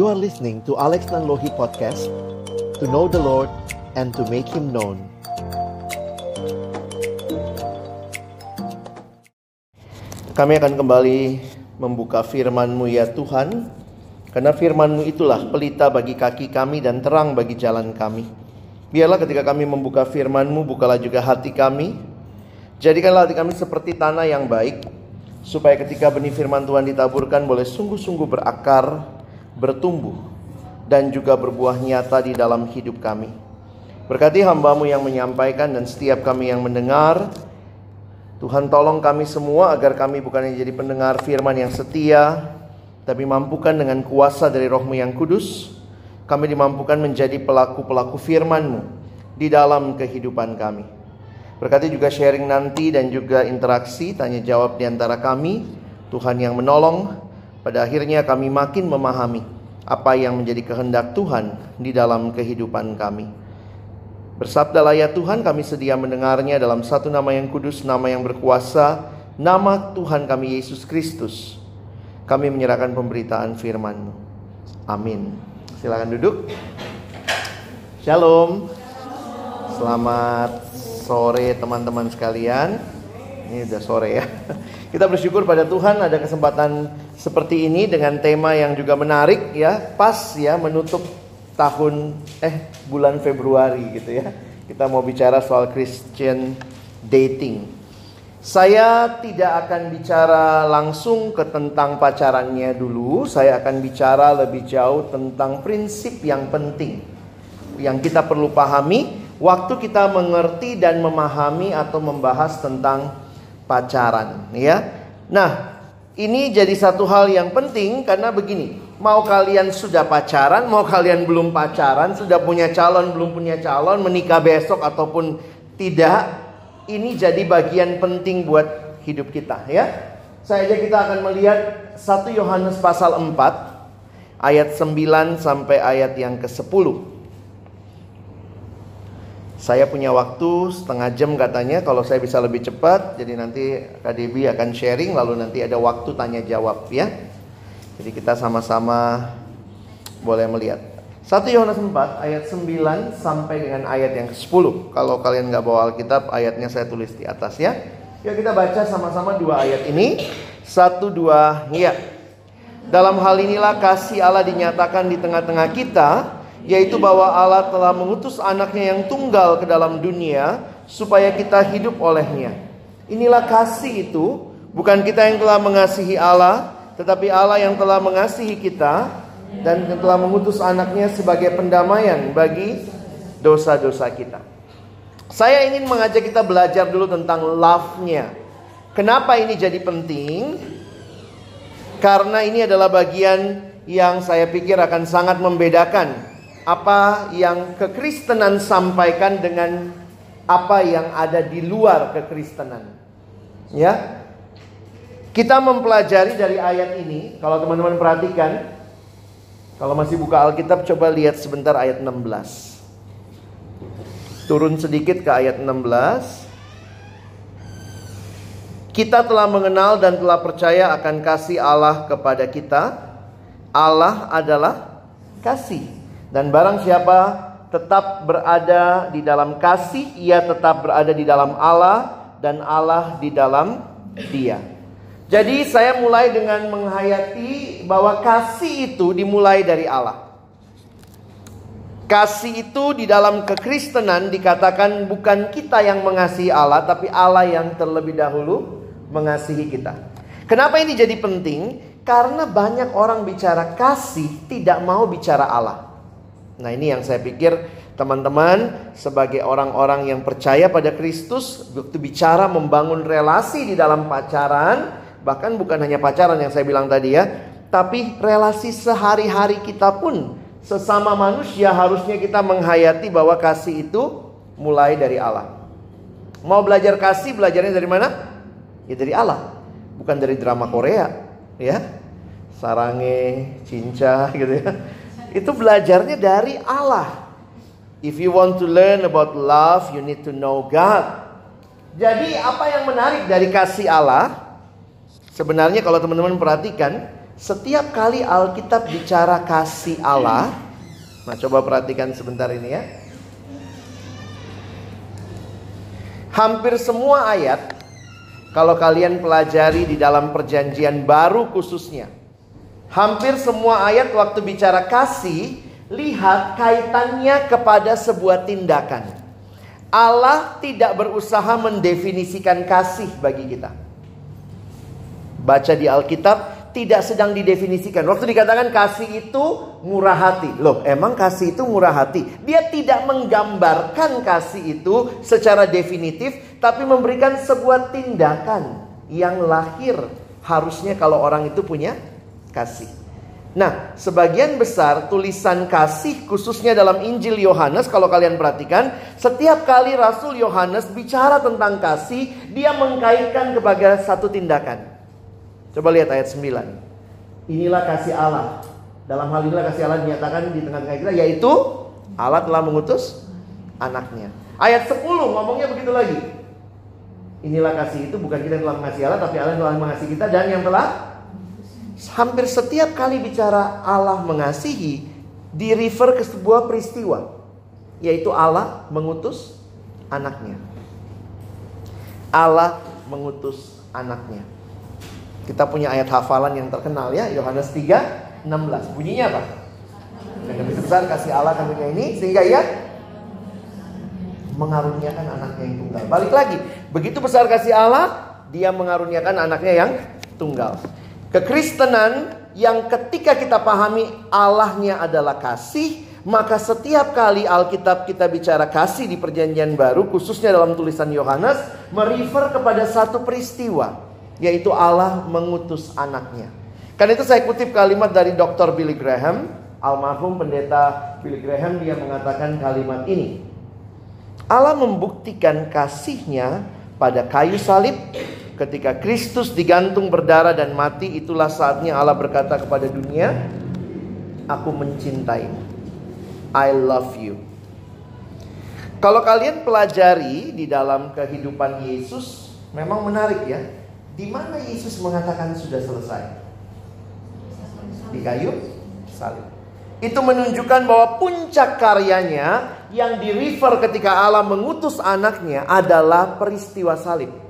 You are listening to Alex Nanlohi Podcast To know the Lord and to make Him known. Kami akan kembali membuka firman-Mu ya Tuhan. Karena firman-Mu itulah pelita bagi kaki kami dan terang bagi jalan kami. Biarlah ketika kami membuka firman-Mu bukalah juga hati kami. Jadikanlah hati kami seperti tanah yang baik supaya ketika benih firman Tuhan ditaburkan boleh sungguh-sungguh berakar, bertumbuh, dan juga berbuah nyata di dalam hidup kami. Berkati hambamu yang menyampaikan dan setiap kami yang mendengar. Tuhan tolong kami semua agar kami bukan hanya jadi pendengar firman yang setia, tapi mampukan dengan kuasa dari rohmu yang kudus, kami dimampukan menjadi pelaku-pelaku firmanmu di dalam kehidupan kami. Berkati juga sharing nanti dan juga interaksi tanya jawab di antara kami. Tuhan yang menolong. Pada akhirnya kami makin memahami apa yang menjadi kehendak Tuhan di dalam kehidupan kami. Bersabdalah ya Tuhan kami sedia mendengarnya dalam satu nama yang kudus, nama yang berkuasa, nama Tuhan kami Yesus Kristus. Kami menyerahkan pemberitaan firman-Mu. Amin. Silakan duduk. Shalom. Selamat sore teman-teman sekalian. Ini udah sore ya. Kita bersyukur pada Tuhan ada kesempatan seperti ini dengan tema yang juga menarik ya, pas ya menutup tahun eh bulan Februari gitu ya. Kita mau bicara soal Christian dating. Saya tidak akan bicara langsung ke tentang pacarannya dulu, saya akan bicara lebih jauh tentang prinsip yang penting yang kita perlu pahami waktu kita mengerti dan memahami atau membahas tentang pacaran ya. Nah, ini jadi satu hal yang penting karena begini, mau kalian sudah pacaran, mau kalian belum pacaran, sudah punya calon, belum punya calon, menikah besok ataupun tidak, ini jadi bagian penting buat hidup kita ya. Saja kita akan melihat 1 Yohanes pasal 4 ayat 9 sampai ayat yang ke-10. Saya punya waktu setengah jam katanya kalau saya bisa lebih cepat jadi nanti KDB akan sharing lalu nanti ada waktu tanya jawab ya. Jadi kita sama-sama boleh melihat. 1 Yohanes 4 ayat 9 sampai dengan ayat yang ke-10. Kalau kalian nggak bawa Alkitab ayatnya saya tulis di atas ya. Yuk kita baca sama-sama dua ayat ini. Satu dua ya. Dalam hal inilah kasih Allah dinyatakan di tengah-tengah kita yaitu bahwa Allah telah mengutus anaknya yang tunggal ke dalam dunia supaya kita hidup olehnya. Inilah kasih itu, bukan kita yang telah mengasihi Allah, tetapi Allah yang telah mengasihi kita dan yang telah mengutus anaknya sebagai pendamaian bagi dosa-dosa kita. Saya ingin mengajak kita belajar dulu tentang love-nya. Kenapa ini jadi penting? Karena ini adalah bagian yang saya pikir akan sangat membedakan apa yang kekristenan sampaikan dengan apa yang ada di luar kekristenan. Ya. Kita mempelajari dari ayat ini, kalau teman-teman perhatikan, kalau masih buka Alkitab coba lihat sebentar ayat 16. Turun sedikit ke ayat 16. Kita telah mengenal dan telah percaya akan kasih Allah kepada kita. Allah adalah kasih. Dan barang siapa tetap berada di dalam kasih, ia tetap berada di dalam Allah dan Allah di dalam dia. Jadi saya mulai dengan menghayati bahwa kasih itu dimulai dari Allah. Kasih itu di dalam kekristenan dikatakan bukan kita yang mengasihi Allah, tapi Allah yang terlebih dahulu mengasihi kita. Kenapa ini jadi penting? Karena banyak orang bicara kasih tidak mau bicara Allah. Nah, ini yang saya pikir teman-teman sebagai orang-orang yang percaya pada Kristus waktu bicara membangun relasi di dalam pacaran, bahkan bukan hanya pacaran yang saya bilang tadi ya, tapi relasi sehari-hari kita pun sesama manusia harusnya kita menghayati bahwa kasih itu mulai dari Allah. Mau belajar kasih, belajarnya dari mana? Ya dari Allah, bukan dari drama Korea, ya. Sarange, cinca gitu ya itu belajarnya dari Allah. If you want to learn about love, you need to know God. Jadi apa yang menarik dari kasih Allah? Sebenarnya kalau teman-teman perhatikan, setiap kali Alkitab bicara kasih Allah, nah coba perhatikan sebentar ini ya. Hampir semua ayat kalau kalian pelajari di dalam perjanjian baru khususnya. Hampir semua ayat waktu bicara kasih, lihat kaitannya kepada sebuah tindakan. Allah tidak berusaha mendefinisikan kasih bagi kita. Baca di Alkitab tidak sedang didefinisikan. Waktu dikatakan kasih itu murah hati. Loh, emang kasih itu murah hati? Dia tidak menggambarkan kasih itu secara definitif, tapi memberikan sebuah tindakan yang lahir harusnya kalau orang itu punya kasih. Nah, sebagian besar tulisan kasih khususnya dalam Injil Yohanes kalau kalian perhatikan, setiap kali Rasul Yohanes bicara tentang kasih, dia mengkaitkan kepada satu tindakan. Coba lihat ayat 9. Inilah kasih Allah. Dalam hal inilah kasih Allah dinyatakan di tengah-tengah kita yaitu Allah telah mengutus anaknya. Ayat 10 ngomongnya begitu lagi. Inilah kasih itu bukan kita yang telah mengasihi Allah tapi Allah yang telah mengasihi kita dan yang telah hampir setiap kali bicara Allah mengasihi di refer ke sebuah peristiwa yaitu Allah mengutus anaknya. Allah mengutus anaknya. Kita punya ayat hafalan yang terkenal ya, Yohanes 3 16. Bunyinya apa? Dan demi besar kasih Allah karunia ini sehingga ia mengaruniakan anaknya yang tunggal. Balik lagi, begitu besar kasih Allah, dia mengaruniakan anaknya yang tunggal. Kekristenan yang ketika kita pahami Allahnya adalah kasih, maka setiap kali Alkitab kita bicara kasih di perjanjian baru, khususnya dalam tulisan Yohanes, merefer kepada satu peristiwa, yaitu Allah mengutus anaknya. Karena itu saya kutip kalimat dari Dr. Billy Graham, almarhum pendeta Billy Graham, dia mengatakan kalimat ini. Allah membuktikan kasihnya pada kayu salib Ketika Kristus digantung berdarah dan mati, itulah saatnya Allah berkata kepada dunia, "Aku mencintaimu. I love you." Kalau kalian pelajari di dalam kehidupan Yesus, memang menarik ya. Di mana Yesus mengatakan sudah selesai? Di kayu salib. Itu menunjukkan bahwa puncak karyanya yang di refer ketika Allah mengutus anaknya adalah peristiwa salib.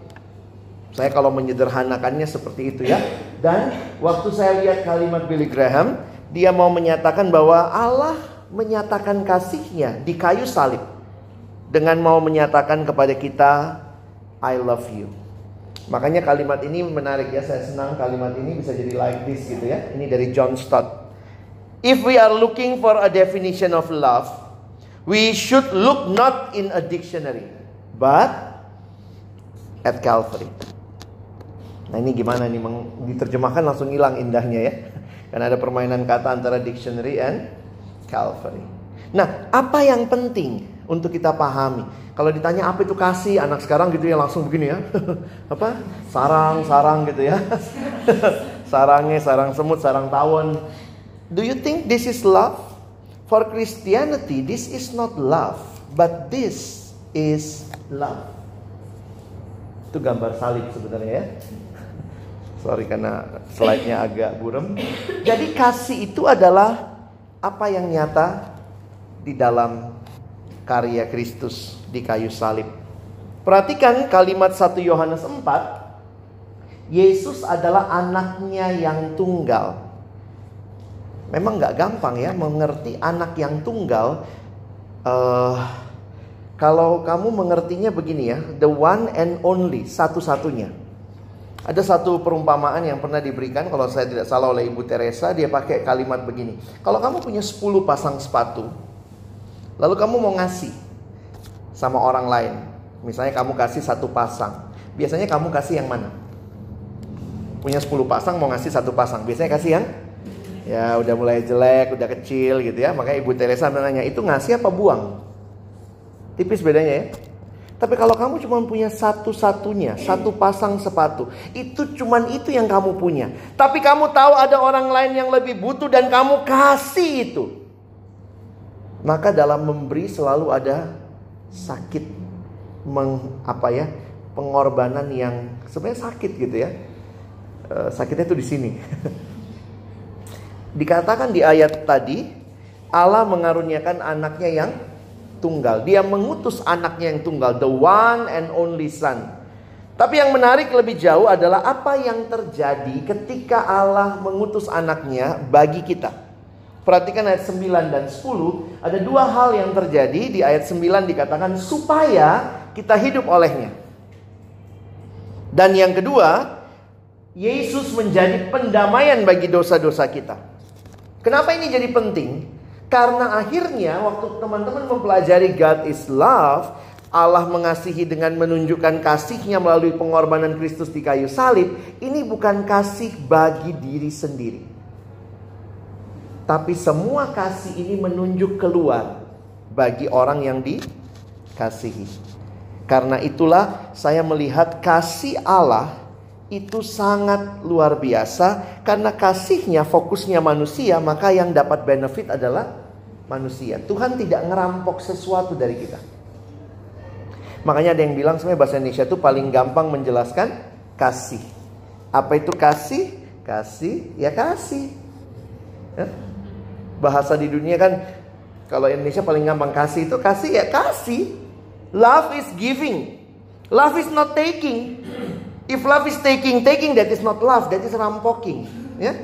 Saya kalau menyederhanakannya seperti itu ya. Dan waktu saya lihat kalimat Billy Graham, dia mau menyatakan bahwa Allah menyatakan kasihnya di kayu salib. Dengan mau menyatakan kepada kita, I love you. Makanya kalimat ini menarik ya, saya senang kalimat ini bisa jadi like this gitu ya. Ini dari John Stott. If we are looking for a definition of love, we should look not in a dictionary, but at Calvary. Nah ini gimana nih diterjemahkan langsung hilang indahnya ya. Karena ada permainan kata antara dictionary and Calvary. Nah, apa yang penting untuk kita pahami? Kalau ditanya apa itu kasih anak sekarang gitu ya langsung begini ya. apa? Sarang, sarang gitu ya. Sarangnya sarang semut, sarang tawon. Do you think this is love? For Christianity, this is not love, but this is love. Itu gambar salib sebenarnya ya. Sorry karena slide-nya agak burem. Jadi kasih itu adalah apa yang nyata di dalam karya Kristus di kayu salib. Perhatikan kalimat 1 Yohanes 4. Yesus adalah anaknya yang tunggal. Memang nggak gampang ya mengerti anak yang tunggal. Uh, kalau kamu mengertinya begini ya, the one and only, satu-satunya. Ada satu perumpamaan yang pernah diberikan kalau saya tidak salah oleh Ibu Teresa, dia pakai kalimat begini. Kalau kamu punya 10 pasang sepatu, lalu kamu mau ngasih sama orang lain. Misalnya kamu kasih satu pasang. Biasanya kamu kasih yang mana? Punya 10 pasang mau ngasih satu pasang. Biasanya kasih yang ya udah mulai jelek, udah kecil gitu ya. Makanya Ibu Teresa menanya, "Itu ngasih apa buang?" Tipis bedanya ya. Tapi kalau kamu cuma punya satu-satunya, satu pasang sepatu, itu cuma itu yang kamu punya. Tapi kamu tahu ada orang lain yang lebih butuh dan kamu kasih itu. Maka dalam memberi selalu ada sakit meng, apa ya? pengorbanan yang sebenarnya sakit gitu ya. E, sakitnya tuh di sini. Dikatakan di ayat tadi, Allah mengaruniakan anaknya yang tunggal. Dia mengutus anaknya yang tunggal, the one and only son. Tapi yang menarik lebih jauh adalah apa yang terjadi ketika Allah mengutus anaknya bagi kita. Perhatikan ayat 9 dan 10, ada dua hal yang terjadi di ayat 9 dikatakan supaya kita hidup olehnya. Dan yang kedua, Yesus menjadi pendamaian bagi dosa-dosa kita. Kenapa ini jadi penting? Karena akhirnya waktu teman-teman mempelajari God is love, Allah mengasihi dengan menunjukkan kasihnya melalui pengorbanan Kristus di kayu salib, ini bukan kasih bagi diri sendiri. Tapi semua kasih ini menunjuk keluar bagi orang yang dikasihi. Karena itulah saya melihat kasih Allah itu sangat luar biasa karena kasihnya fokusnya manusia maka yang dapat benefit adalah manusia. Tuhan tidak ngerampok sesuatu dari kita. Makanya ada yang bilang sebenarnya bahasa Indonesia itu paling gampang menjelaskan kasih. Apa itu kasih? Kasih, ya kasih. Ya? Bahasa di dunia kan kalau Indonesia paling gampang kasih itu kasih ya kasih. Love is giving. Love is not taking. If love is taking, taking that is not love, that is rampoking. Ya?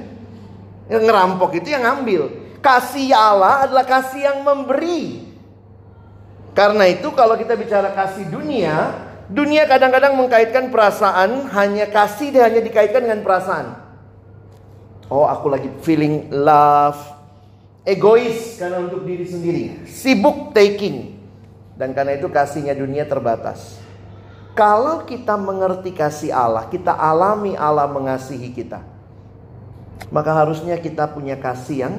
Yang ngerampok itu yang ngambil. Kasih Allah adalah kasih yang memberi. Karena itu kalau kita bicara kasih dunia, dunia kadang-kadang mengkaitkan perasaan hanya kasih dia hanya dikaitkan dengan perasaan. Oh, aku lagi feeling love, egois karena untuk diri sendiri, sibuk taking. Dan karena itu kasihnya dunia terbatas. Kalau kita mengerti kasih Allah, kita alami Allah mengasihi kita. Maka harusnya kita punya kasih yang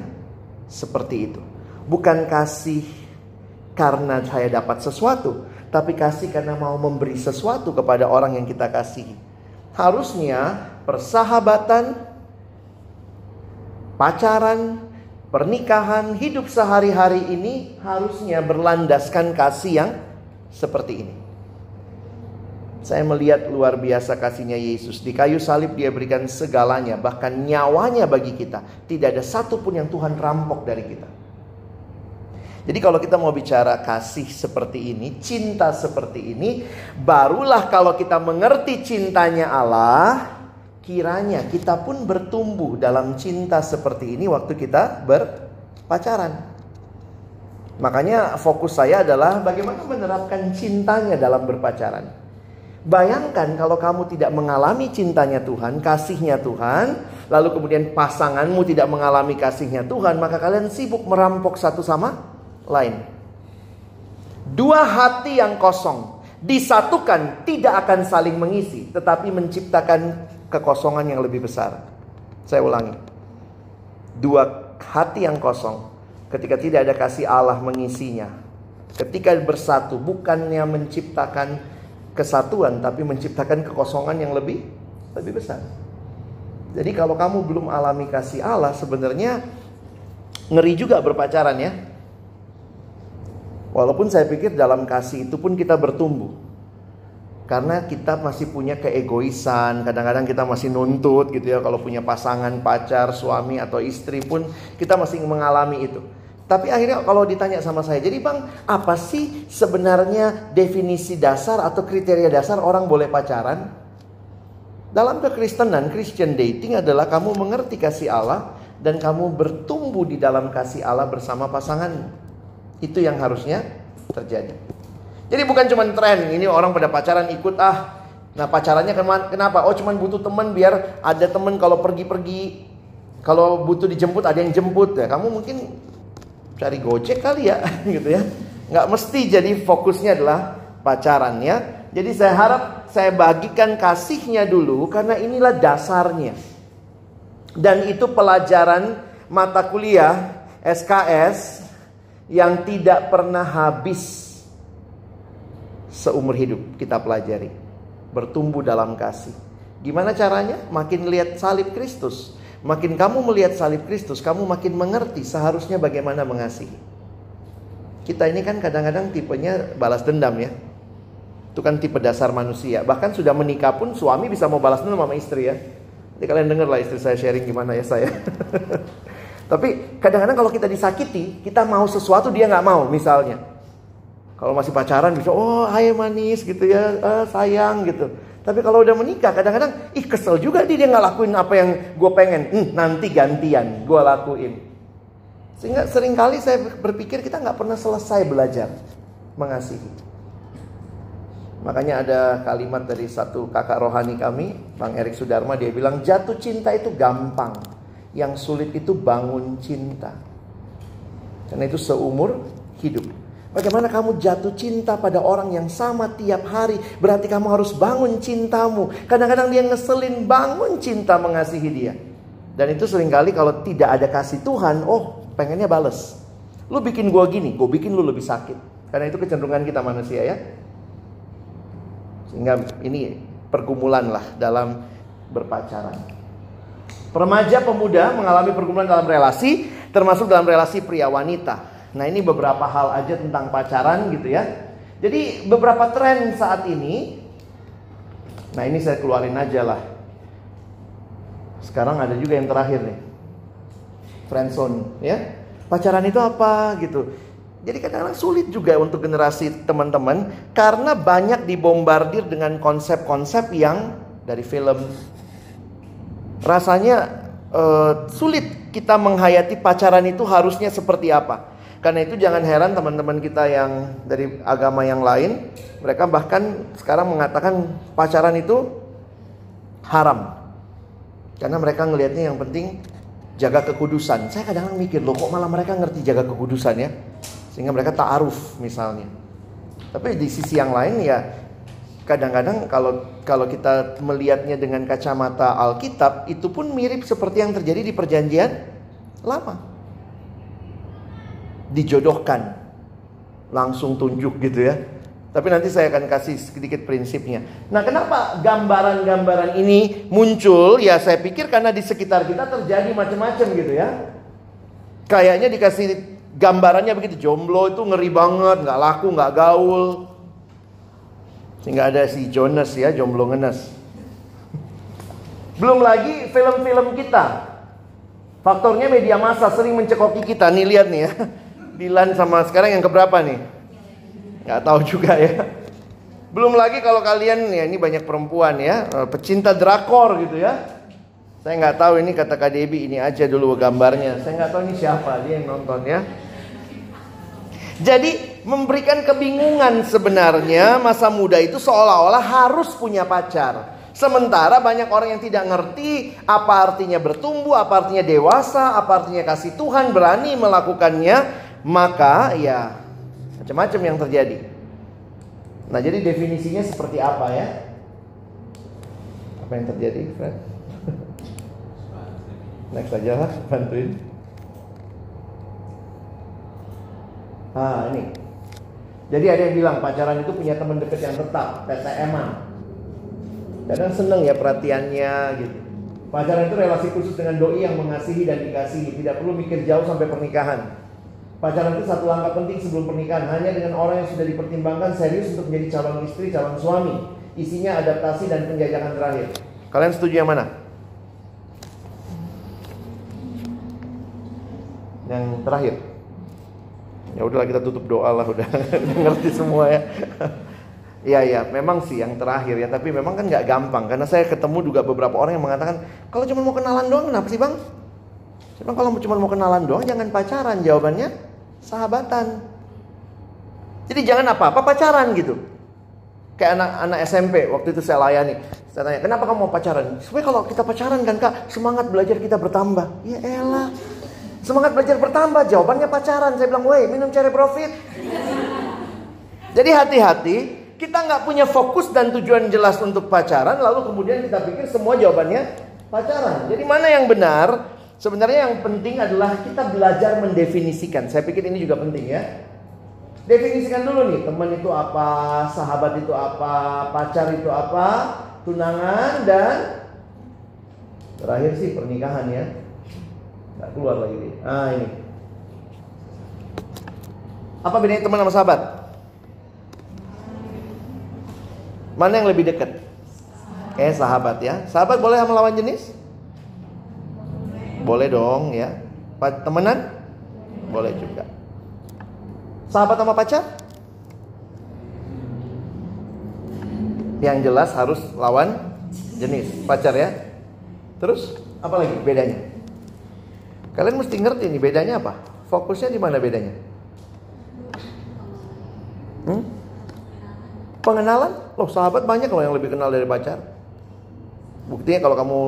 seperti itu. Bukan kasih karena saya dapat sesuatu, tapi kasih karena mau memberi sesuatu kepada orang yang kita kasihi. Harusnya persahabatan, pacaran, pernikahan, hidup sehari-hari ini harusnya berlandaskan kasih yang seperti ini. Saya melihat luar biasa kasihnya Yesus. Di kayu salib dia berikan segalanya, bahkan nyawanya bagi kita. Tidak ada satupun yang Tuhan rampok dari kita. Jadi kalau kita mau bicara kasih seperti ini, cinta seperti ini, barulah kalau kita mengerti cintanya Allah, kiranya kita pun bertumbuh dalam cinta seperti ini waktu kita berpacaran. Makanya fokus saya adalah bagaimana menerapkan cintanya dalam berpacaran. Bayangkan kalau kamu tidak mengalami cintanya Tuhan, kasihnya Tuhan, lalu kemudian pasanganmu tidak mengalami kasihnya Tuhan, maka kalian sibuk merampok satu sama lain. Dua hati yang kosong disatukan tidak akan saling mengisi, tetapi menciptakan kekosongan yang lebih besar. Saya ulangi. Dua hati yang kosong ketika tidak ada kasih Allah mengisinya. Ketika bersatu bukannya menciptakan kesatuan tapi menciptakan kekosongan yang lebih lebih besar. Jadi kalau kamu belum alami kasih Allah sebenarnya ngeri juga berpacaran ya. Walaupun saya pikir dalam kasih itu pun kita bertumbuh. Karena kita masih punya keegoisan, kadang-kadang kita masih nuntut gitu ya kalau punya pasangan, pacar, suami atau istri pun kita masih mengalami itu. Tapi akhirnya kalau ditanya sama saya, jadi Bang, apa sih sebenarnya definisi dasar atau kriteria dasar orang boleh pacaran? Dalam kekristenan, Christian dating adalah kamu mengerti kasih Allah dan kamu bertumbuh di dalam kasih Allah bersama pasanganmu. Itu yang harusnya terjadi. Jadi bukan cuma tren, ini orang pada pacaran ikut ah. Nah pacarannya kenapa? Oh cuma butuh teman biar ada teman kalau pergi-pergi. Kalau butuh dijemput ada yang jemput ya. Kamu mungkin cari gojek kali ya gitu ya. Nggak mesti jadi fokusnya adalah pacarannya. Jadi saya harap saya bagikan kasihnya dulu karena inilah dasarnya. Dan itu pelajaran mata kuliah SKS yang tidak pernah habis seumur hidup kita pelajari. Bertumbuh dalam kasih. Gimana caranya? Makin lihat salib Kristus. Makin kamu melihat salib Kristus, kamu makin mengerti seharusnya bagaimana mengasihi. Kita ini kan kadang-kadang tipenya balas dendam ya. Itu kan tipe dasar manusia. Bahkan sudah menikah pun suami bisa mau balas dendam sama istri ya. Jadi kalian dengar lah istri saya sharing gimana ya saya. Tapi kadang-kadang kalau kita disakiti, kita mau sesuatu dia nggak mau misalnya. Kalau masih pacaran bisa, oh hai manis gitu ya, ah, sayang gitu. Tapi kalau udah menikah kadang-kadang, ih kesel juga dia, dia nggak lakuin apa yang gue pengen. Hmm, nanti gantian, gue lakuin. Sehingga sering kali saya berpikir kita nggak pernah selesai belajar mengasihi. Makanya ada kalimat dari satu kakak rohani kami, Bang Erik Sudarma, dia bilang jatuh cinta itu gampang. Yang sulit itu bangun cinta. Karena itu seumur hidup. Bagaimana kamu jatuh cinta pada orang yang sama tiap hari? Berarti kamu harus bangun cintamu. Kadang-kadang dia ngeselin bangun cinta mengasihi dia. Dan itu sering kali kalau tidak ada kasih Tuhan Oh pengennya bales. Lu bikin gua gini, gue bikin lu lebih sakit. Karena itu kecenderungan kita manusia ya. Sehingga ini pergumulan lah dalam berpacaran. Remaja pemuda mengalami pergumulan dalam relasi, termasuk dalam relasi pria wanita. Nah ini beberapa hal aja tentang pacaran gitu ya. Jadi beberapa tren saat ini, nah ini saya keluarin aja lah. Sekarang ada juga yang terakhir nih, friendzone ya. Pacaran itu apa gitu. Jadi kadang-kadang sulit juga untuk generasi teman-teman karena banyak dibombardir dengan konsep-konsep yang dari film, rasanya uh, sulit kita menghayati pacaran itu harusnya seperti apa. Karena itu jangan heran teman-teman kita yang dari agama yang lain, mereka bahkan sekarang mengatakan pacaran itu haram. Karena mereka ngelihatnya yang penting jaga kekudusan. Saya kadang-kadang mikir loh kok malah mereka ngerti jaga kekudusan ya. Sehingga mereka ta'aruf misalnya. Tapi di sisi yang lain ya kadang-kadang kalau kalau kita melihatnya dengan kacamata Alkitab itu pun mirip seperti yang terjadi di perjanjian lama. Dijodohkan. Langsung tunjuk gitu ya. Tapi nanti saya akan kasih sedikit prinsipnya. Nah, kenapa gambaran-gambaran ini muncul? Ya, saya pikir karena di sekitar kita terjadi macam-macam gitu ya. Kayaknya dikasih gambarannya begitu jomblo itu ngeri banget, nggak laku, nggak gaul. Sehingga ada si Jonas ya, jomblo ngenes. Belum lagi film-film kita. Faktornya media massa sering mencekoki kita. Nih lihat nih ya. Dilan sama sekarang yang keberapa nih? Gak tahu juga ya. Belum lagi kalau kalian ya ini banyak perempuan ya, eh, pecinta drakor gitu ya. Saya nggak tahu ini kata Kak ini aja dulu gambarnya. Saya nggak tahu ini siapa dia yang nonton ya. Jadi memberikan kebingungan sebenarnya masa muda itu seolah-olah harus punya pacar. Sementara banyak orang yang tidak ngerti apa artinya bertumbuh, apa artinya dewasa, apa artinya kasih Tuhan berani melakukannya, maka ya macam-macam yang terjadi. Nah, jadi definisinya seperti apa ya? Apa yang terjadi, Fred? Next aja lah, bantuin. Ah ini. Jadi ada yang bilang pacaran itu punya teman dekat yang tetap, PTM-an. Kadang seneng ya perhatiannya gitu. Pacaran itu relasi khusus dengan doi yang mengasihi dan dikasihi, tidak perlu mikir jauh sampai pernikahan. Pacaran itu satu langkah penting sebelum pernikahan, hanya dengan orang yang sudah dipertimbangkan serius untuk menjadi calon istri, calon suami. Isinya adaptasi dan penjajakan terakhir. Kalian setuju yang mana? Yang terakhir. Ya udahlah kita tutup doa lah udah ngerti semua ya. Iya iya, memang sih yang terakhir ya, tapi memang kan nggak gampang karena saya ketemu juga beberapa orang yang mengatakan kalau cuma mau kenalan doang kenapa sih bang? Cuma kalau cuma mau kenalan doang jangan pacaran, jawabannya sahabatan. Jadi jangan apa-apa pacaran gitu. Kayak anak-anak SMP waktu itu saya layani. Saya tanya, kenapa kamu mau pacaran? Supaya kalau kita pacaran kan kak, semangat belajar kita bertambah. Ya elah, Semangat belajar bertambah, jawabannya pacaran. Saya bilang, woi minum cari profit. Jadi hati-hati, kita nggak punya fokus dan tujuan jelas untuk pacaran, lalu kemudian kita pikir semua jawabannya pacaran. Jadi mana yang benar? Sebenarnya yang penting adalah kita belajar mendefinisikan. Saya pikir ini juga penting ya. Definisikan dulu nih, teman itu apa, sahabat itu apa, pacar itu apa, tunangan dan terakhir sih pernikahan ya. Nggak keluar lagi nih. Ah ini. Apa bedanya teman sama sahabat? Mana yang lebih dekat? Eh sahabat ya. Sahabat boleh sama lawan jenis? Boleh dong ya. Temenan? Boleh juga. Sahabat sama pacar? Yang jelas harus lawan jenis pacar ya. Terus apa lagi bedanya? Kalian mesti ngerti nih bedanya apa? Fokusnya di mana bedanya? Hmm? Pengenalan? Loh sahabat banyak loh yang lebih kenal dari pacar. Buktinya kalau kamu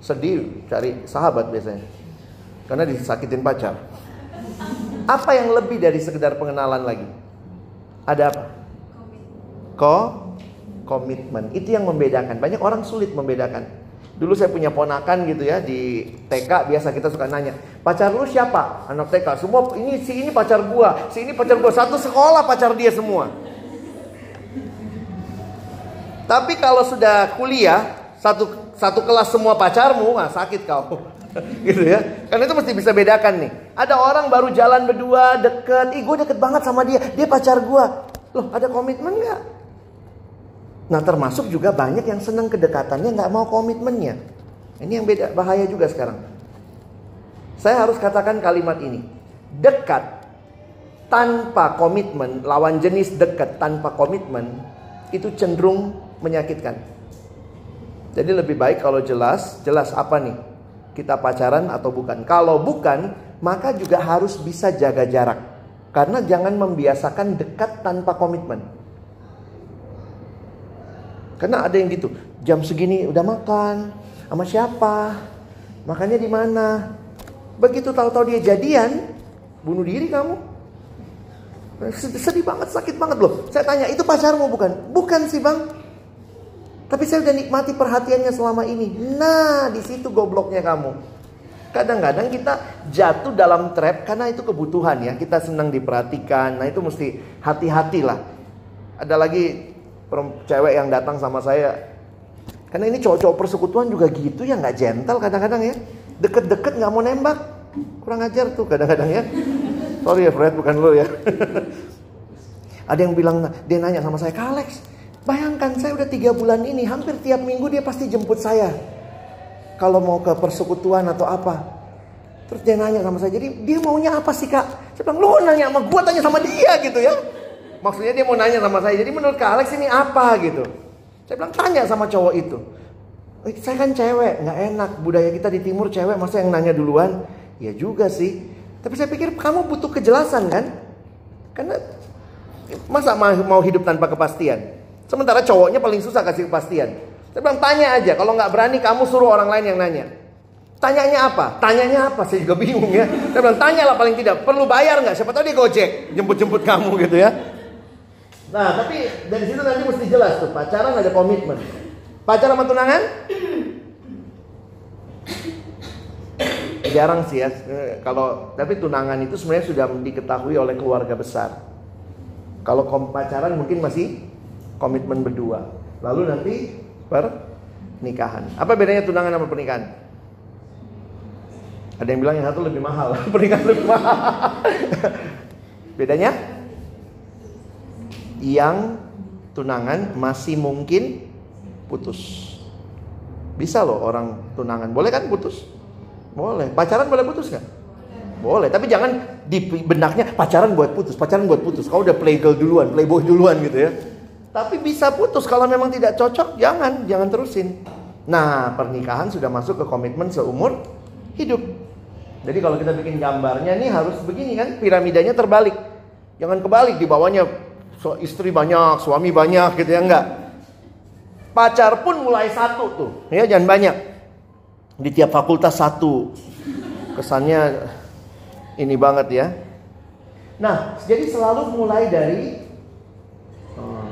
sedih cari sahabat biasanya. Karena disakitin pacar. Apa yang lebih dari sekedar pengenalan lagi? Ada apa? Ko komitmen. Itu yang membedakan. Banyak orang sulit membedakan. Dulu saya punya ponakan gitu ya di TK biasa kita suka nanya, "Pacar lu siapa?" Anak TK. Semua ini si ini pacar gua, si ini pacar gua. Satu sekolah pacar dia semua. Tapi kalau sudah kuliah, satu satu kelas semua pacarmu, nah sakit kau. gitu ya. Karena itu mesti bisa bedakan nih. Ada orang baru jalan berdua deket, ih gue deket banget sama dia, dia pacar gue. Loh ada komitmen nggak? Nah termasuk juga banyak yang senang kedekatannya nggak mau komitmennya. Ini yang beda bahaya juga sekarang. Saya harus katakan kalimat ini. Dekat tanpa komitmen, lawan jenis dekat tanpa komitmen itu cenderung menyakitkan. Jadi lebih baik kalau jelas, jelas apa nih? Kita pacaran atau bukan? Kalau bukan, maka juga harus bisa jaga jarak. Karena jangan membiasakan dekat tanpa komitmen. Karena ada yang gitu, jam segini udah makan, sama siapa? Makannya di mana? Begitu tahu-tahu dia jadian, bunuh diri kamu. Sedih banget, sakit banget loh. Saya tanya, itu pacarmu bukan? Bukan sih bang. Tapi saya udah nikmati perhatiannya selama ini. Nah, di situ gobloknya kamu. Kadang-kadang kita jatuh dalam trap karena itu kebutuhan ya. Kita senang diperhatikan. Nah itu mesti hati-hati lah. Ada lagi cewek yang datang sama saya. Karena ini cowok-cowok persekutuan juga gitu ya nggak gentle kadang-kadang ya. Deket-deket nggak mau nembak. Kurang ajar tuh kadang-kadang ya. Sorry ya Fred bukan lo ya. Ada yang bilang dia nanya sama saya, Alex, bayangkan saya udah tiga bulan ini hampir tiap minggu dia pasti jemput saya. Kalau mau ke persekutuan atau apa. Terus dia nanya sama saya, jadi dia maunya apa sih kak? Saya bilang, lo nanya sama gue, tanya sama dia gitu ya. Maksudnya dia mau nanya sama saya. Jadi menurut Kak Alex ini apa gitu? Saya bilang tanya sama cowok itu. Eh, saya kan cewek, nggak enak. Budaya kita di timur cewek, masa yang nanya duluan? Ya juga sih. Tapi saya pikir kamu butuh kejelasan kan? Karena masa mau hidup tanpa kepastian? Sementara cowoknya paling susah kasih kepastian. Saya bilang tanya aja. Kalau nggak berani kamu suruh orang lain yang nanya. Tanyanya apa? Tanyanya apa? Saya juga bingung ya. Saya bilang tanyalah paling tidak. Perlu bayar nggak? Siapa tahu dia gojek jemput-jemput kamu gitu ya. Nah, tapi dari situ nanti mesti jelas tuh pacaran ada komitmen. Pacaran sama tunangan? Jarang sih ya. Kalau tapi tunangan itu sebenarnya sudah diketahui oleh keluarga besar. Kalau pacaran mungkin masih komitmen berdua. Lalu nanti pernikahan. Apa bedanya tunangan sama pernikahan? Ada yang bilang yang satu lebih mahal, pernikahan lebih mahal. Bedanya? yang tunangan masih mungkin putus. Bisa loh orang tunangan. Boleh kan putus? Boleh. Pacaran boleh putus nggak? Boleh. Tapi jangan di benaknya pacaran buat putus, pacaran buat putus. Kau udah playgirl duluan, playboy duluan gitu ya. Tapi bisa putus kalau memang tidak cocok, jangan, jangan terusin. Nah, pernikahan sudah masuk ke komitmen seumur hidup. Jadi kalau kita bikin gambarnya nih harus begini kan, piramidanya terbalik. Jangan kebalik di bawahnya so, istri banyak, suami banyak gitu ya enggak. Pacar pun mulai satu tuh, ya jangan banyak. Di tiap fakultas satu. Kesannya ini banget ya. Nah, jadi selalu mulai dari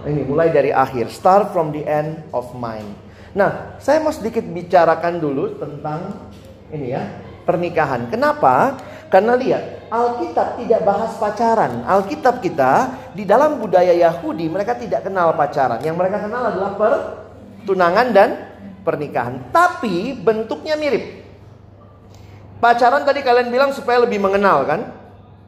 ini mulai dari akhir, start from the end of mind. Nah, saya mau sedikit bicarakan dulu tentang ini ya, pernikahan. Kenapa? Karena lihat, Alkitab tidak bahas pacaran. Alkitab kita di dalam budaya Yahudi mereka tidak kenal pacaran. Yang mereka kenal adalah pertunangan dan pernikahan. Tapi bentuknya mirip. Pacaran tadi kalian bilang supaya lebih mengenal kan?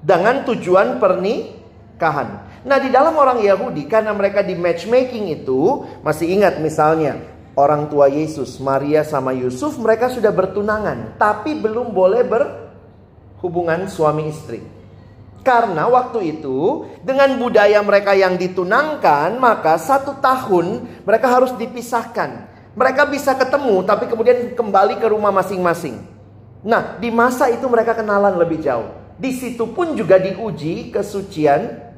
Dengan tujuan pernikahan. Nah di dalam orang Yahudi karena mereka di matchmaking itu masih ingat misalnya orang tua Yesus Maria sama Yusuf mereka sudah bertunangan tapi belum boleh ber hubungan suami istri. Karena waktu itu dengan budaya mereka yang ditunangkan maka satu tahun mereka harus dipisahkan. Mereka bisa ketemu tapi kemudian kembali ke rumah masing-masing. Nah di masa itu mereka kenalan lebih jauh. Di situ pun juga diuji kesucian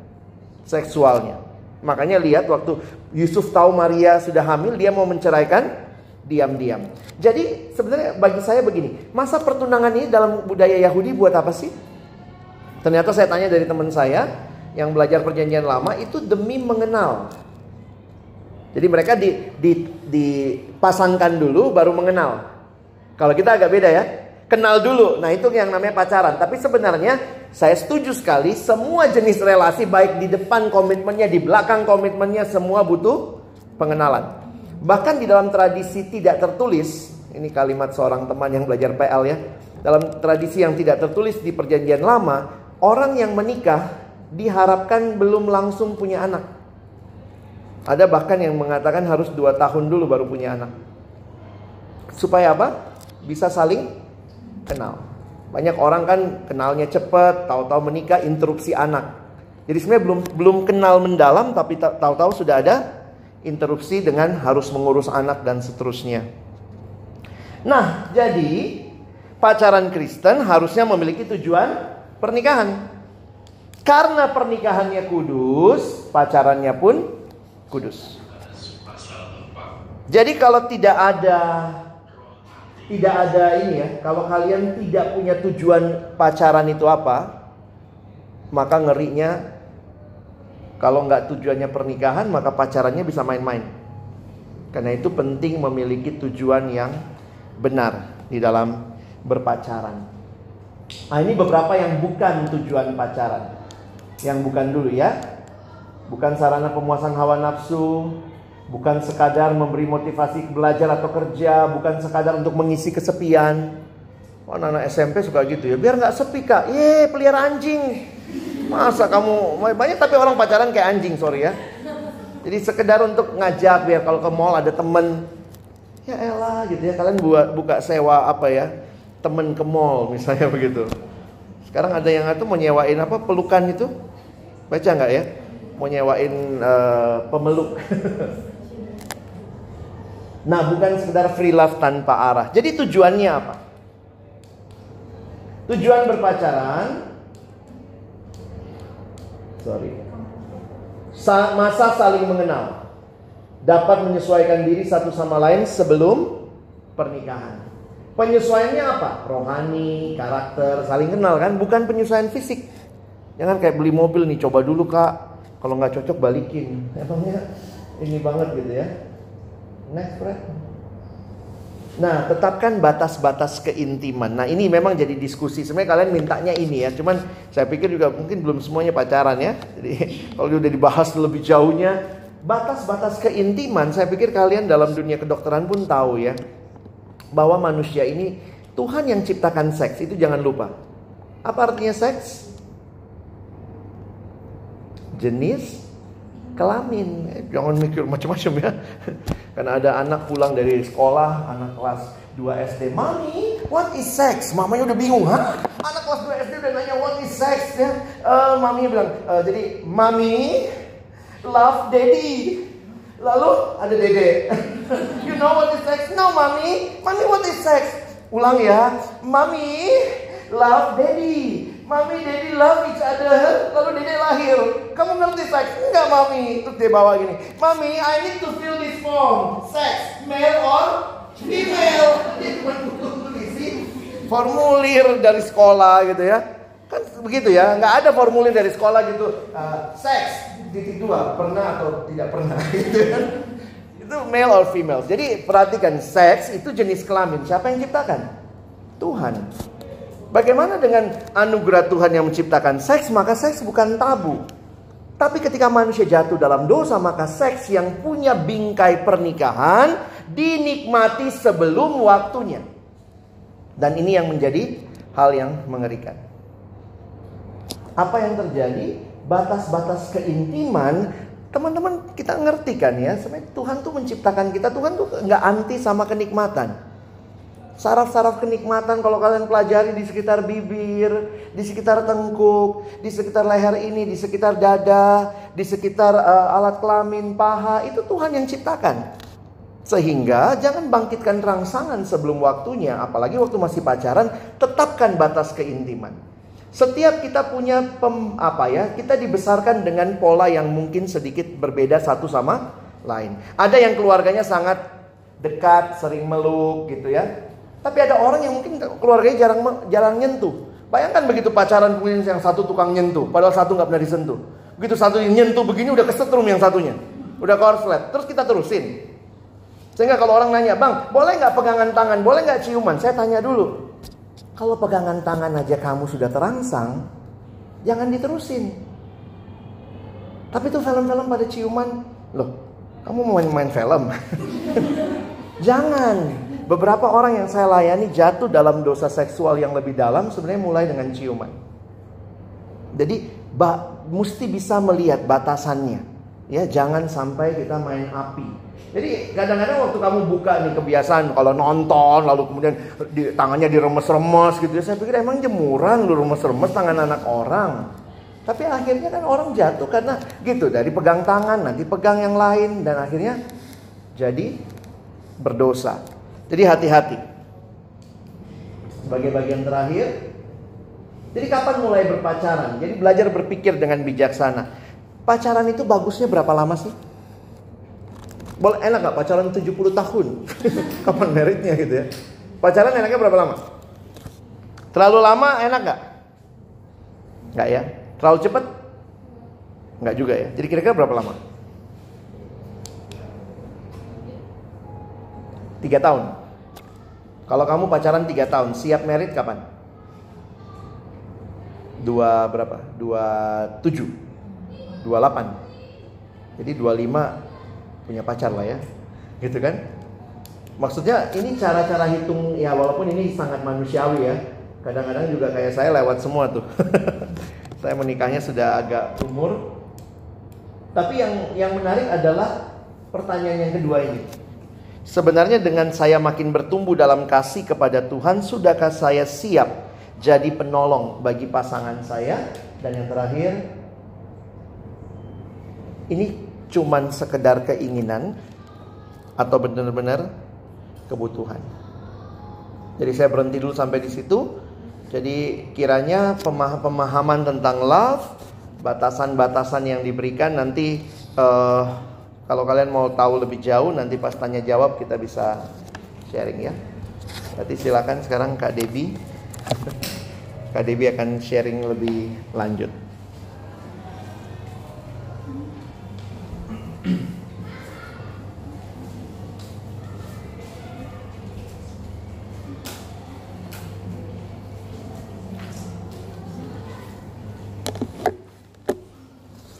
seksualnya. Makanya lihat waktu Yusuf tahu Maria sudah hamil dia mau menceraikan diam-diam. Jadi sebenarnya bagi saya begini, masa pertunangan ini dalam budaya Yahudi buat apa sih? Ternyata saya tanya dari teman saya yang belajar perjanjian lama itu demi mengenal. Jadi mereka di, di, dipasangkan dulu baru mengenal. Kalau kita agak beda ya. Kenal dulu. Nah, itu yang namanya pacaran. Tapi sebenarnya saya setuju sekali semua jenis relasi baik di depan komitmennya, di belakang komitmennya semua butuh pengenalan. Bahkan di dalam tradisi tidak tertulis, ini kalimat seorang teman yang belajar PL ya. Dalam tradisi yang tidak tertulis di perjanjian lama, Orang yang menikah diharapkan belum langsung punya anak. Ada bahkan yang mengatakan harus dua tahun dulu baru punya anak. Supaya apa? Bisa saling kenal. Banyak orang kan kenalnya cepat, tahu-tahu menikah interupsi anak. Jadi sebenarnya belum belum kenal mendalam tapi tahu-tahu sudah ada interupsi dengan harus mengurus anak dan seterusnya. Nah, jadi pacaran Kristen harusnya memiliki tujuan pernikahan. Karena pernikahannya kudus, pacarannya pun kudus. Jadi kalau tidak ada tidak ada ini ya, kalau kalian tidak punya tujuan pacaran itu apa, maka ngerinya kalau nggak tujuannya pernikahan, maka pacarannya bisa main-main. Karena itu penting memiliki tujuan yang benar di dalam berpacaran. Nah ini beberapa yang bukan tujuan pacaran. Yang bukan dulu ya. Bukan sarana pemuasan hawa nafsu, bukan sekadar memberi motivasi belajar atau kerja, bukan sekadar untuk mengisi kesepian. Oh, anak-anak SMP suka gitu ya, biar nggak sepi kak. Ye, pelihara anjing. Masa kamu banyak tapi orang pacaran kayak anjing, sorry ya. Jadi sekedar untuk ngajak biar kalau ke mall ada temen. Ya elah gitu ya, kalian buat buka sewa apa ya? temen ke mall misalnya begitu. Sekarang ada yang itu mau nyewain apa pelukan itu? Baca nggak ya? Mau nyewain uh, pemeluk. nah, bukan sekedar free love tanpa arah. Jadi tujuannya apa? Tujuan berpacaran Sorry. Sa masa saling mengenal. Dapat menyesuaikan diri satu sama lain sebelum pernikahan. Penyesuaiannya apa? Rohani, karakter, saling kenal kan? Bukan penyesuaian fisik. Jangan kayak beli mobil nih, coba dulu kak. Kalau nggak cocok balikin. Emangnya ini banget gitu ya. Next, Fred. Nah, tetapkan batas-batas keintiman. Nah, ini memang jadi diskusi. Sebenarnya kalian mintanya ini ya. Cuman saya pikir juga mungkin belum semuanya pacaran ya. Jadi kalau udah dibahas lebih jauhnya, batas-batas keintiman, saya pikir kalian dalam dunia kedokteran pun tahu ya bahwa manusia ini Tuhan yang ciptakan seks itu jangan lupa. Apa artinya seks? Jenis kelamin. Eh, jangan mikir macam-macam ya. Karena ada anak pulang dari sekolah, anak kelas 2 SD, "Mami, what is sex?" Mamanya udah bingung, "Hah? Anak kelas 2 SD udah nanya what is sex?" ya. Uh, mami bilang, uh, jadi, "Mami love daddy." Lalu ada dede. you know what is sex? No, mommy. Mommy, what is sex? Ulang ya. Mommy love daddy. Mommy, daddy love each other. Lalu dede lahir. Kamu ngerti seks? Enggak, mami. Terus dia bawa gini. Mami, I need to fill this form. Sex, male or female. Dia cuma formulir dari sekolah gitu ya. Kan begitu ya. Nggak ada formulir dari sekolah gitu. Uh, seks, titik dua pernah atau tidak pernah gitu kan itu male or female jadi perhatikan seks itu jenis kelamin siapa yang ciptakan Tuhan bagaimana dengan anugerah Tuhan yang menciptakan seks? Maka seks bukan tabu. Tapi ketika manusia jatuh dalam dosa maka seks yang punya bingkai pernikahan dinikmati sebelum waktunya. Dan ini yang menjadi hal yang mengerikan. Apa yang terjadi? Batas-batas keintiman, teman-teman kita ngerti kan ya, sebenarnya Tuhan tuh menciptakan kita, Tuhan tuh nggak anti sama kenikmatan. Saraf-saraf kenikmatan kalau kalian pelajari di sekitar bibir, di sekitar tengkuk, di sekitar leher ini, di sekitar dada, di sekitar uh, alat kelamin, paha, itu Tuhan yang ciptakan. Sehingga jangan bangkitkan rangsangan sebelum waktunya, apalagi waktu masih pacaran, tetapkan batas keintiman. Setiap kita punya pem, apa ya, kita dibesarkan dengan pola yang mungkin sedikit berbeda satu sama lain. Ada yang keluarganya sangat dekat, sering meluk gitu ya. Tapi ada orang yang mungkin keluarganya jarang jarang nyentuh. Bayangkan begitu pacaran kemudian yang satu tukang nyentuh, padahal satu nggak pernah disentuh. Begitu satu nyentuh begini udah kesetrum yang satunya, udah korslet. Terus kita terusin. Sehingga kalau orang nanya, bang, boleh nggak pegangan tangan, boleh nggak ciuman? Saya tanya dulu. Kalau pegangan tangan aja kamu sudah terangsang, jangan diterusin. Tapi tuh film-film pada ciuman, loh, kamu mau main-main film? jangan. Beberapa orang yang saya layani jatuh dalam dosa seksual yang lebih dalam sebenarnya mulai dengan ciuman. Jadi ba, mesti bisa melihat batasannya. Ya, jangan sampai kita main api. Jadi kadang-kadang waktu kamu buka nih kebiasaan kalau nonton lalu kemudian di, tangannya diremes-remes gitu ya. Saya pikir emang jemuran lu remes-remes tangan anak orang. Tapi akhirnya kan orang jatuh karena gitu dari pegang tangan nanti pegang yang lain dan akhirnya jadi berdosa. Jadi hati-hati. Sebagai bagian terakhir, jadi kapan mulai berpacaran? Jadi belajar berpikir dengan bijaksana. Pacaran itu bagusnya berapa lama sih? Boleh enak gak pacaran 70 tahun? kapan meritnya gitu ya? Pacaran enaknya berapa lama? Terlalu lama enak gak? Gak ya? Terlalu cepat? Gak juga ya? Jadi kira-kira berapa lama? Tiga tahun. Kalau kamu pacaran 3 tahun, siap merit kapan? Dua berapa? Dua tujuh, dua delapan. Jadi dua lima punya pacar lah ya, gitu kan? Maksudnya ini cara-cara hitung ya walaupun ini sangat manusiawi ya. Kadang-kadang juga kayak saya lewat semua tuh. saya menikahnya sudah agak umur. Tapi yang yang menarik adalah pertanyaan yang kedua ini. Sebenarnya dengan saya makin bertumbuh dalam kasih kepada Tuhan, sudahkah saya siap jadi penolong bagi pasangan saya? Dan yang terakhir, ini cuman sekedar keinginan atau benar-benar kebutuhan. Jadi saya berhenti dulu sampai di situ. Jadi kiranya pemahaman tentang love, batasan-batasan yang diberikan nanti uh, kalau kalian mau tahu lebih jauh nanti pas tanya jawab kita bisa sharing ya. Berarti silakan sekarang Kak Debi. Kak Debi akan sharing lebih lanjut.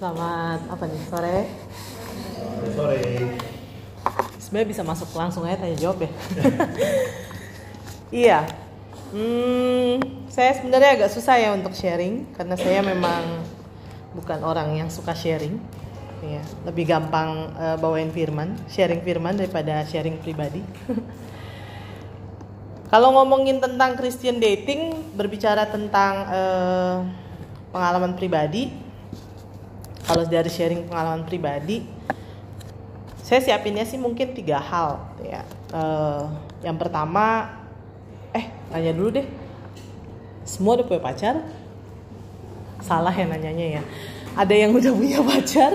Selamat apa nih sore? Sore. Sebenarnya bisa masuk langsung aja tanya jawab ya. iya. Hmm, saya sebenarnya agak susah ya untuk sharing karena saya memang bukan orang yang suka sharing. Ya, lebih gampang uh, bawain firman, sharing firman daripada sharing pribadi. Kalau ngomongin tentang Christian dating, berbicara tentang uh, pengalaman pribadi, kalau dari sharing pengalaman pribadi, saya siapinnya sih mungkin tiga hal ya. Uh, yang pertama eh nanya dulu deh. Semua udah punya pacar? Salah ya nanyanya ya. Ada yang udah punya pacar?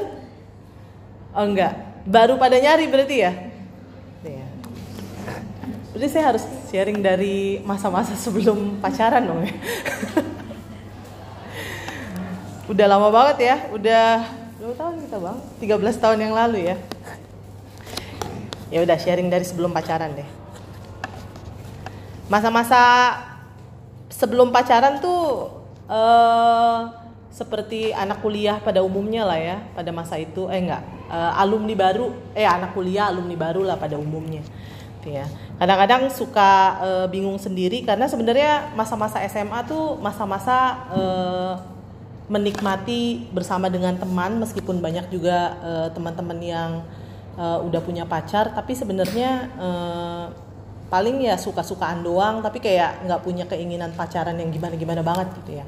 Oh enggak. Baru pada nyari berarti ya? Ya. Berarti saya harus sharing dari masa-masa sebelum pacaran dong ya. Udah lama banget ya. Udah berapa tahun kita bang? 13 tahun yang lalu ya ya udah sharing dari sebelum pacaran deh. Masa-masa sebelum pacaran tuh uh, seperti anak kuliah pada umumnya lah ya pada masa itu. Eh enggak. Uh, alumni baru. Eh anak kuliah alumni baru lah pada umumnya. Ya. Kadang-kadang suka uh, bingung sendiri karena sebenarnya masa-masa SMA tuh masa-masa uh, menikmati bersama dengan teman meskipun banyak juga teman-teman yang uh, udah punya pacar tapi sebenarnya uh, paling ya suka-sukaan doang tapi kayak nggak punya keinginan pacaran yang gimana-gimana banget gitu ya.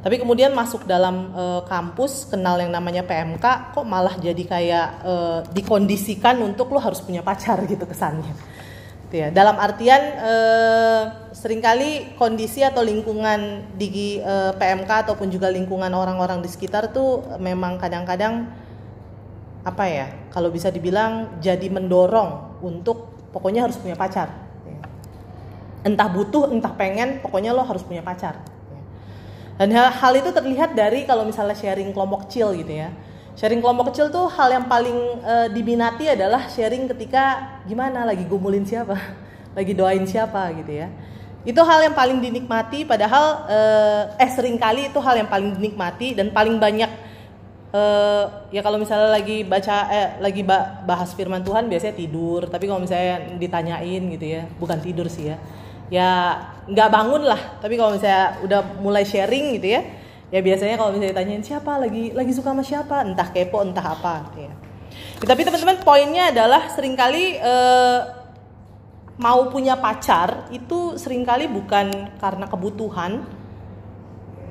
Tapi kemudian masuk dalam e, kampus kenal yang namanya PMK kok malah jadi kayak e, dikondisikan untuk lo harus punya pacar gitu kesannya. Gitu ya. Dalam artian e, sering kali kondisi atau lingkungan di e, PMK ataupun juga lingkungan orang-orang di sekitar tuh memang kadang-kadang apa ya kalau bisa dibilang jadi mendorong untuk pokoknya harus punya pacar entah butuh entah pengen pokoknya lo harus punya pacar dan hal, hal itu terlihat dari kalau misalnya sharing kelompok kecil gitu ya. Sharing kelompok kecil tuh hal yang paling e, diminati adalah sharing ketika gimana lagi gumulin siapa, lagi doain siapa gitu ya. Itu hal yang paling dinikmati padahal eh, eh sering kali itu hal yang paling dinikmati dan paling banyak eh, ya kalau misalnya lagi baca eh lagi bahas firman Tuhan biasanya tidur, tapi kalau misalnya ditanyain gitu ya, bukan tidur sih ya. Ya nggak bangun lah. Tapi kalau misalnya udah mulai sharing gitu ya ya biasanya kalau misalnya ditanyain siapa? Lagi lagi suka sama siapa? Entah kepo entah apa gitu ya, ya tapi teman-teman poinnya adalah sering kali eh, mau punya pacar itu sering kali bukan karena kebutuhan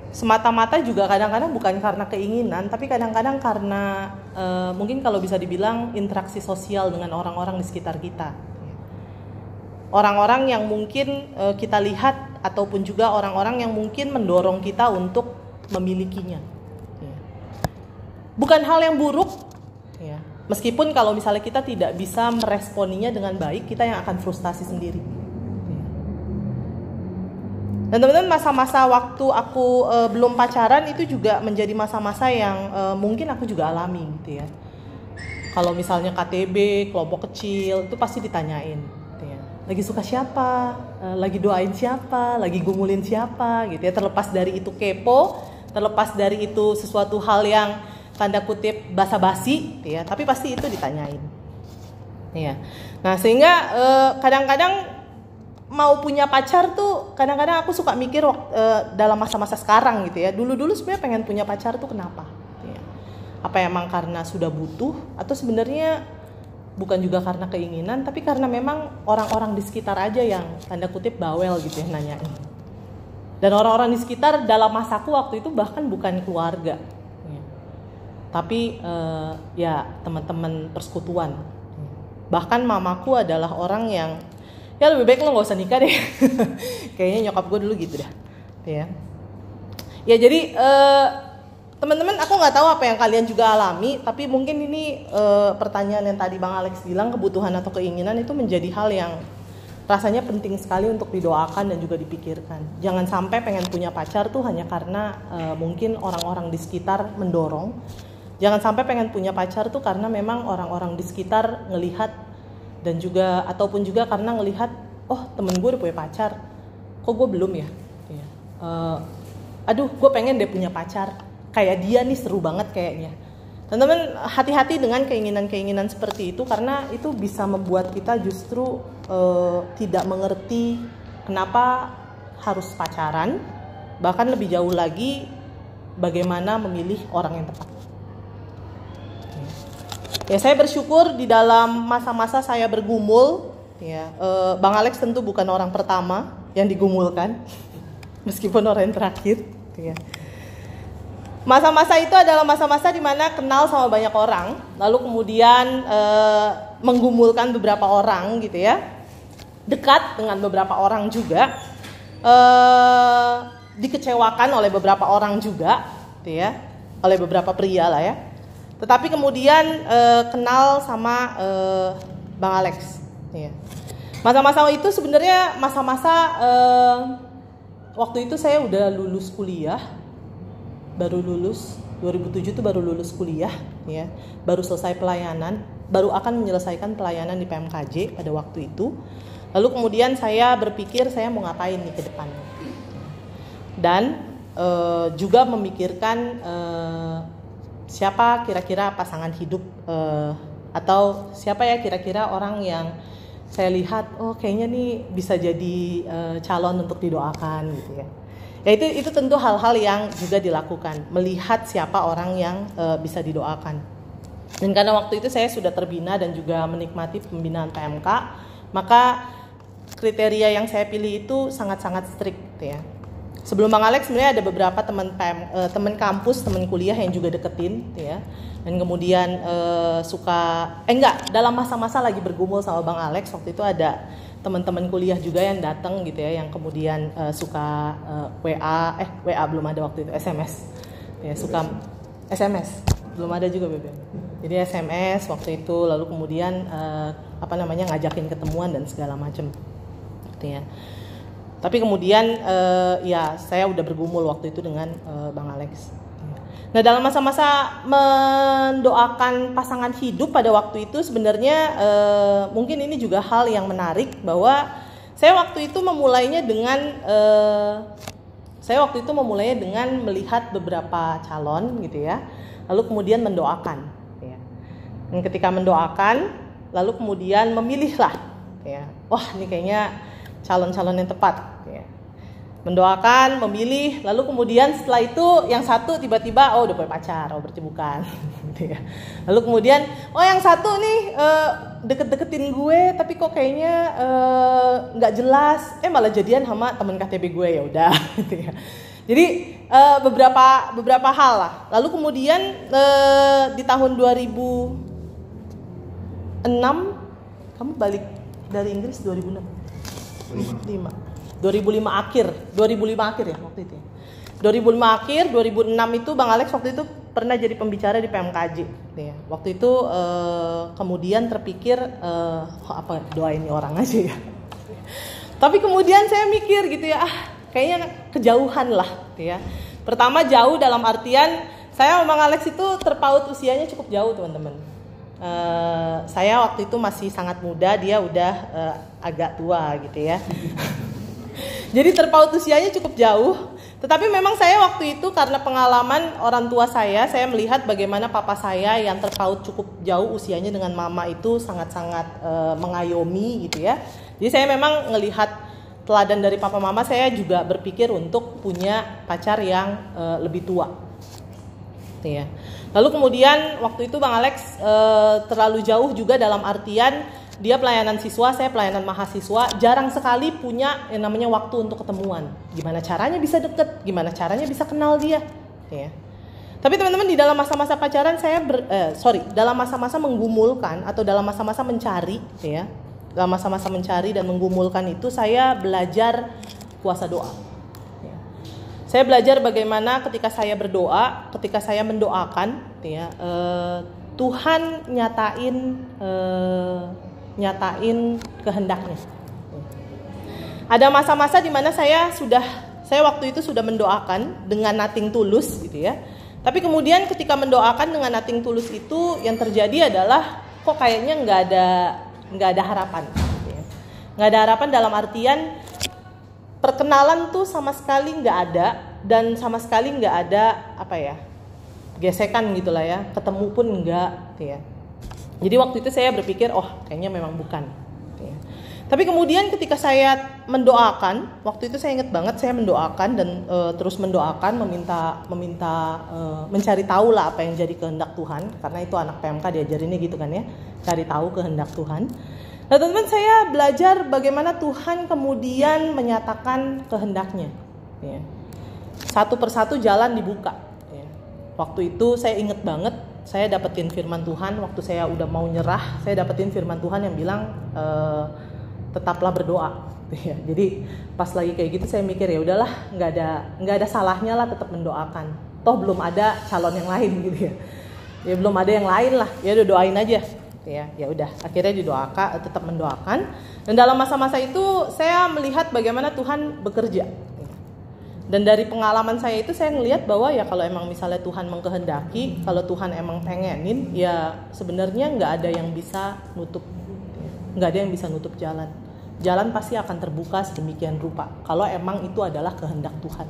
semata-mata juga kadang-kadang bukan karena keinginan tapi kadang-kadang karena eh, mungkin kalau bisa dibilang interaksi sosial dengan orang-orang di sekitar kita orang-orang yang mungkin uh, kita lihat ataupun juga orang-orang yang mungkin mendorong kita untuk memilikinya. Ya. Bukan hal yang buruk, ya. meskipun kalau misalnya kita tidak bisa meresponinya dengan baik, kita yang akan frustasi sendiri. Ya. Dan teman-teman masa-masa waktu aku uh, belum pacaran itu juga menjadi masa-masa yang uh, mungkin aku juga alami gitu ya. Kalau misalnya KTB, kelompok kecil itu pasti ditanyain lagi suka siapa, eh, lagi doain siapa, lagi gumulin siapa gitu ya. Terlepas dari itu kepo, terlepas dari itu sesuatu hal yang tanda kutip basa-basi gitu ya, tapi pasti itu ditanyain. Ya. Nah, sehingga eh, kadang-kadang mau punya pacar tuh kadang-kadang aku suka mikir uh, dalam masa-masa sekarang gitu ya. Dulu-dulu sebenarnya pengen punya pacar tuh kenapa? Ya. Apa emang karena sudah butuh atau sebenarnya bukan juga karena keinginan tapi karena memang orang-orang di sekitar aja yang tanda kutip bawel gitu ya nanyain dan orang-orang di sekitar dalam masaku waktu itu bahkan bukan keluarga ya. tapi uh, ya teman-teman persekutuan bahkan mamaku adalah orang yang ya lebih baik lo nggak usah nikah deh. Kayaknya nyokap gue dulu gitu dah. Ya ya jadi uh, teman-teman aku nggak tahu apa yang kalian juga alami tapi mungkin ini e, pertanyaan yang tadi bang Alex bilang kebutuhan atau keinginan itu menjadi hal yang rasanya penting sekali untuk didoakan dan juga dipikirkan. Jangan sampai pengen punya pacar tuh hanya karena e, mungkin orang-orang di sekitar mendorong. Jangan sampai pengen punya pacar tuh karena memang orang-orang di sekitar ngelihat dan juga ataupun juga karena ngelihat oh temen gue udah punya pacar. Kok gue belum ya? E, aduh gue pengen deh punya pacar. Kayak dia nih seru banget kayaknya. Teman-teman hati-hati dengan keinginan-keinginan seperti itu karena itu bisa membuat kita justru uh, tidak mengerti kenapa harus pacaran, bahkan lebih jauh lagi bagaimana memilih orang yang tepat. Ya, saya bersyukur di dalam masa-masa saya bergumul, ya, uh, Bang Alex tentu bukan orang pertama yang digumulkan, meskipun orang yang terakhir. Ya. Masa-masa itu adalah masa-masa di mana kenal sama banyak orang, lalu kemudian e, menggumulkan beberapa orang gitu ya, dekat dengan beberapa orang juga, e, dikecewakan oleh beberapa orang juga, gitu ya, oleh beberapa pria lah ya. Tetapi kemudian e, kenal sama e, Bang Alex, ya. Masa-masa itu sebenarnya masa-masa e, waktu itu saya udah lulus kuliah. Baru lulus 2007 itu baru lulus kuliah ya baru selesai pelayanan baru akan menyelesaikan pelayanan di PMKJ pada waktu itu. Lalu kemudian saya berpikir saya mau ngapain nih ke depan. Dan e, juga memikirkan e, siapa kira-kira pasangan hidup e, atau siapa ya kira-kira orang yang saya lihat oh kayaknya nih bisa jadi e, calon untuk didoakan gitu ya Ya itu itu tentu hal-hal yang juga dilakukan, melihat siapa orang yang e, bisa didoakan. Dan karena waktu itu saya sudah terbina dan juga menikmati pembinaan PMK, maka kriteria yang saya pilih itu sangat-sangat strict gitu ya. Sebelum Bang Alex sebenarnya ada beberapa teman eh, teman kampus, teman kuliah yang juga deketin ya. Dan kemudian eh, suka eh enggak, dalam masa-masa lagi bergumul sama Bang Alex waktu itu ada teman-teman kuliah juga yang datang gitu ya yang kemudian eh, suka eh, WA eh WA belum ada waktu itu SMS. Ya, suka SMS. Belum ada juga BBM. Jadi SMS waktu itu lalu kemudian apa namanya ngajakin ketemuan dan segala macam gitu ya. Tapi kemudian eh, ya saya udah bergumul waktu itu dengan eh, Bang Alex. Nah dalam masa-masa mendoakan pasangan hidup pada waktu itu sebenarnya eh, mungkin ini juga hal yang menarik bahwa saya waktu itu memulainya dengan eh, saya waktu itu memulainya dengan melihat beberapa calon gitu ya, lalu kemudian mendoakan. Ya. Dan ketika mendoakan, lalu kemudian memilihlah, ya, wah ini kayaknya calon-calon yang tepat. Ya. Mendoakan, memilih, lalu kemudian setelah itu yang satu tiba-tiba oh udah punya pacar, oh bercebukan, gitu ya. Lalu kemudian oh yang satu nih eh, deket-deketin gue, tapi kok kayaknya eh, nggak jelas, eh malah jadian sama temen KTP gue ya udah, gitu ya. Jadi eh, beberapa beberapa hal lah. Lalu kemudian di tahun 2006 kamu balik dari Inggris 2006. 5. 2005 akhir, 2005 akhir ya waktu itu. ya. 2005 akhir, 2006 itu Bang Alex waktu itu pernah jadi pembicara di PMKJ. Ya. Waktu itu eh, kemudian terpikir eh, "Oh, apa doain orang aja ya. Tapi kemudian saya mikir gitu ya, ah kayaknya kejauhan lah, gitu ya. Pertama jauh dalam artian saya sama Bang Alex itu terpaut usianya cukup jauh teman-teman. Eh, saya waktu itu masih sangat muda, dia udah eh, agak tua gitu ya. Jadi terpaut usianya cukup jauh. Tetapi memang saya waktu itu karena pengalaman orang tua saya, saya melihat bagaimana papa saya yang terpaut cukup jauh usianya dengan mama itu sangat-sangat eh, mengayomi gitu ya. Jadi saya memang melihat teladan dari papa mama, saya juga berpikir untuk punya pacar yang eh, lebih tua. Gitu ya. Lalu kemudian waktu itu Bang Alex eh, terlalu jauh juga dalam artian dia pelayanan siswa, saya pelayanan mahasiswa, jarang sekali punya yang namanya waktu untuk ketemuan. Gimana caranya bisa deket, gimana caranya bisa kenal dia, ya. Tapi teman-teman di dalam masa-masa pacaran saya ber, eh, sorry, dalam masa-masa menggumulkan atau dalam masa-masa mencari, ya, dalam masa-masa mencari dan menggumulkan itu saya belajar puasa doa. Ya. Saya belajar bagaimana ketika saya berdoa, ketika saya mendoakan, ya, eh, Tuhan nyatain eh, nyatain kehendaknya. Ada masa-masa di mana saya sudah saya waktu itu sudah mendoakan dengan nating tulus gitu ya. Tapi kemudian ketika mendoakan dengan nating tulus itu yang terjadi adalah kok kayaknya nggak ada nggak ada harapan. Gitu ya. Nggak ada harapan dalam artian perkenalan tuh sama sekali nggak ada dan sama sekali nggak ada apa ya gesekan gitulah ya ketemu pun nggak gitu ya jadi waktu itu saya berpikir, oh kayaknya memang bukan. Ya. Tapi kemudian ketika saya mendoakan, waktu itu saya ingat banget saya mendoakan dan e, terus mendoakan, meminta meminta e, mencari tahu lah apa yang jadi kehendak Tuhan, karena itu anak PMK diajarinnya gitu kan ya, cari tahu kehendak Tuhan. Nah teman-teman saya belajar bagaimana Tuhan kemudian menyatakan kehendaknya. Ya. Satu persatu jalan dibuka. Ya. Waktu itu saya ingat banget saya dapetin firman Tuhan waktu saya udah mau nyerah saya dapetin firman Tuhan yang bilang e, tetaplah berdoa. Ya jadi pas lagi kayak gitu saya mikir ya udahlah nggak ada nggak ada salahnya lah tetap mendoakan. Toh belum ada calon yang lain gitu ya. Ya belum ada yang lain lah ya udah doain aja. Ya ya udah akhirnya didoakan tetap mendoakan. Dan dalam masa-masa itu saya melihat bagaimana Tuhan bekerja dan dari pengalaman saya itu saya ngelihat bahwa ya kalau emang misalnya Tuhan mengkehendaki, kalau Tuhan emang pengenin, ya sebenarnya nggak ada yang bisa nutup, nggak ada yang bisa nutup jalan. Jalan pasti akan terbuka sedemikian rupa. Kalau emang itu adalah kehendak Tuhan.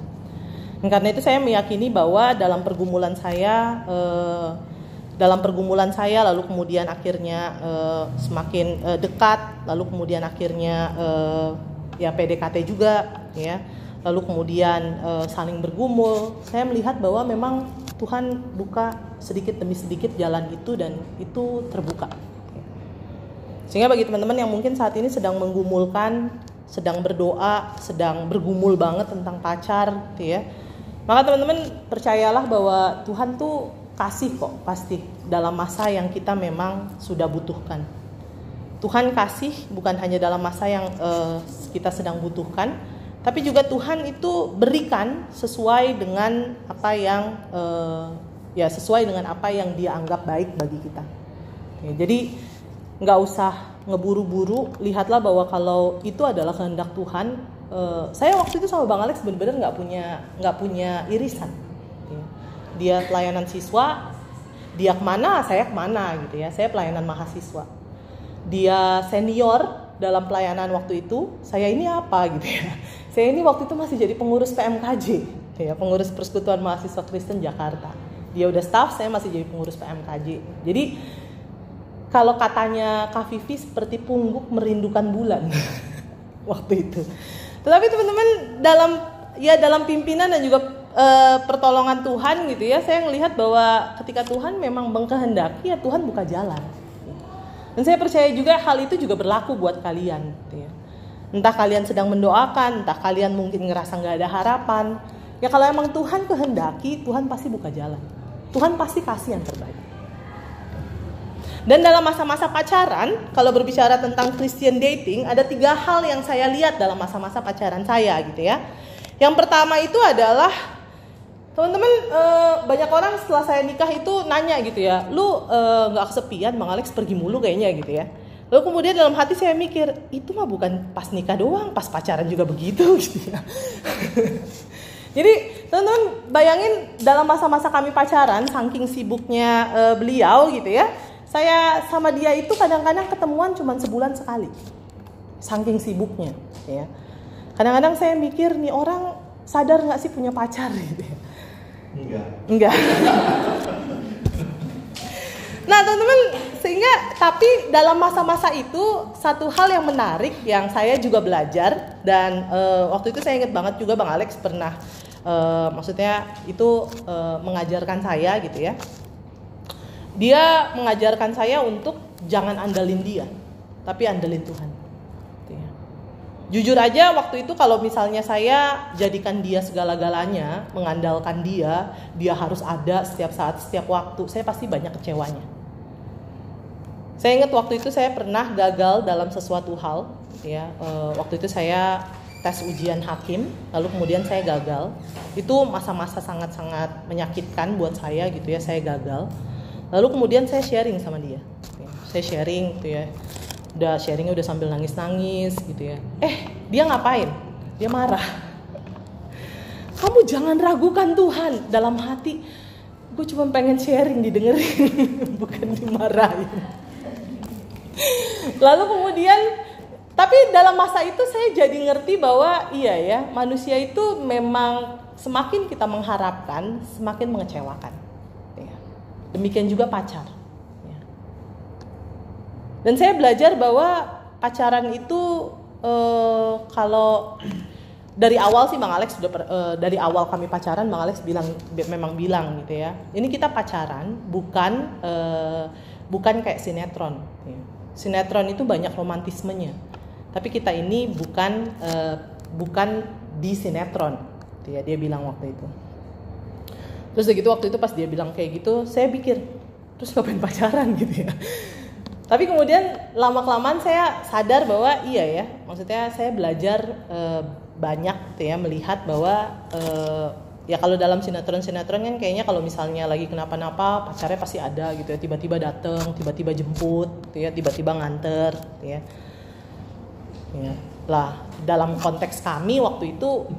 Dan karena itu saya meyakini bahwa dalam pergumulan saya, eh, dalam pergumulan saya, lalu kemudian akhirnya eh, semakin eh, dekat, lalu kemudian akhirnya eh, ya PDKT juga, ya lalu kemudian e, saling bergumul, saya melihat bahwa memang Tuhan buka sedikit demi sedikit jalan itu dan itu terbuka. Sehingga bagi teman-teman yang mungkin saat ini sedang menggumulkan, sedang berdoa, sedang bergumul banget tentang pacar, gitu ya. Maka teman-teman percayalah bahwa Tuhan tuh kasih kok pasti dalam masa yang kita memang sudah butuhkan. Tuhan kasih bukan hanya dalam masa yang uh, kita sedang butuhkan, tapi juga Tuhan itu berikan sesuai dengan apa yang uh, ya sesuai dengan apa yang Dia anggap baik bagi kita. Ya, jadi nggak usah ngeburu-buru lihatlah bahwa kalau itu adalah kehendak Tuhan uh, saya waktu itu sama Bang Alex benar-benar nggak punya nggak punya irisan. Dia pelayanan siswa dia ke mana saya ke mana gitu ya saya pelayanan mahasiswa. Dia senior dalam pelayanan waktu itu saya ini apa gitu ya saya ini waktu itu masih jadi pengurus PMKJ ya pengurus Persekutuan Mahasiswa Kristen Jakarta dia udah staff saya masih jadi pengurus PMKJ jadi kalau katanya Kak Vivi seperti pungguk merindukan bulan waktu itu. Tetapi teman-teman dalam ya dalam pimpinan dan juga e, pertolongan Tuhan gitu ya, saya melihat bahwa ketika Tuhan memang mengkehendaki ya Tuhan buka jalan. Dan saya percaya juga hal itu juga berlaku buat kalian. Gitu ya. Entah kalian sedang mendoakan, entah kalian mungkin ngerasa nggak ada harapan. Ya kalau emang Tuhan kehendaki, Tuhan pasti buka jalan. Tuhan pasti kasih yang terbaik. Dan dalam masa-masa pacaran, kalau berbicara tentang Christian dating, ada tiga hal yang saya lihat dalam masa-masa pacaran saya gitu ya. Yang pertama itu adalah teman-teman e, banyak orang setelah saya nikah itu nanya gitu ya, lu nggak e, kesepian, bang Alex pergi mulu kayaknya gitu ya. Lalu kemudian dalam hati saya mikir, itu mah bukan pas nikah doang, pas pacaran juga begitu. Gitu ya. Jadi teman-teman bayangin dalam masa-masa kami pacaran, saking sibuknya e, beliau gitu ya, saya sama dia itu kadang-kadang ketemuan cuma sebulan sekali. Saking sibuknya ya. Kadang-kadang saya mikir nih orang sadar nggak sih punya pacar? Gitu ya. Enggak. Enggak nah teman-teman sehingga tapi dalam masa-masa itu satu hal yang menarik yang saya juga belajar dan uh, waktu itu saya ingat banget juga bang Alex pernah uh, maksudnya itu uh, mengajarkan saya gitu ya dia mengajarkan saya untuk jangan andalin dia, tapi andalin Tuhan. Gitu ya. Jujur aja waktu itu kalau misalnya saya jadikan dia segala-galanya, mengandalkan dia, dia harus ada setiap saat, setiap waktu, saya pasti banyak kecewanya. Saya ingat waktu itu saya pernah gagal dalam sesuatu hal, gitu ya. E, waktu itu saya tes ujian hakim, lalu kemudian saya gagal. Itu masa-masa sangat-sangat menyakitkan buat saya gitu ya, saya gagal. Lalu kemudian saya sharing sama dia saya sharing gitu ya. Udah sharingnya udah sambil nangis nangis gitu ya. Eh dia ngapain? Dia marah. Kamu jangan ragukan Tuhan dalam hati. Gue cuma pengen sharing didengerin. Bukan dimarahin lalu kemudian tapi dalam masa itu saya jadi ngerti bahwa iya ya manusia itu memang semakin kita mengharapkan semakin mengecewakan Demikian juga pacar. Ya. Dan saya belajar bahwa pacaran itu eh, kalau dari awal sih Bang Alex sudah eh, dari awal kami pacaran Bang Alex bilang memang bilang gitu ya. Ini kita pacaran bukan eh, bukan kayak sinetron. Ya. Sinetron itu banyak romantismenya. Tapi kita ini bukan eh, bukan di sinetron. Gitu ya, dia bilang waktu itu terus gitu waktu itu pas dia bilang kayak gitu saya pikir terus ngapain pacaran gitu ya tapi kemudian lama kelamaan saya sadar bahwa iya ya maksudnya saya belajar e, banyak gitu ya melihat bahwa e, ya kalau dalam sinetron-sinetron kan kayaknya kalau misalnya lagi kenapa-napa pacarnya pasti ada gitu ya. Tiba-tiba dateng tiba-tiba jemput gitu ya. Tiba-tiba nganter gitu ya. Ya lah dalam konteks kami waktu itu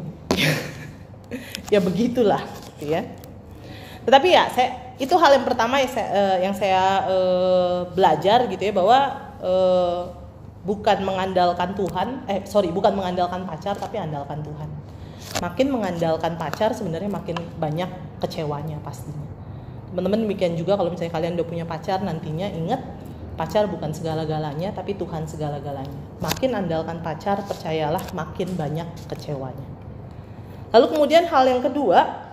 ya begitulah gitu ya. Tetapi ya saya itu hal yang pertama yang saya, uh, yang saya uh, belajar gitu ya bahwa uh, bukan mengandalkan Tuhan eh sorry bukan mengandalkan pacar tapi andalkan Tuhan makin mengandalkan pacar sebenarnya makin banyak kecewanya pastinya. Teman-teman demikian juga kalau misalnya kalian udah punya pacar nantinya ingat pacar bukan segala-galanya tapi Tuhan segala-galanya. Makin andalkan pacar percayalah makin banyak kecewanya. Lalu kemudian hal yang kedua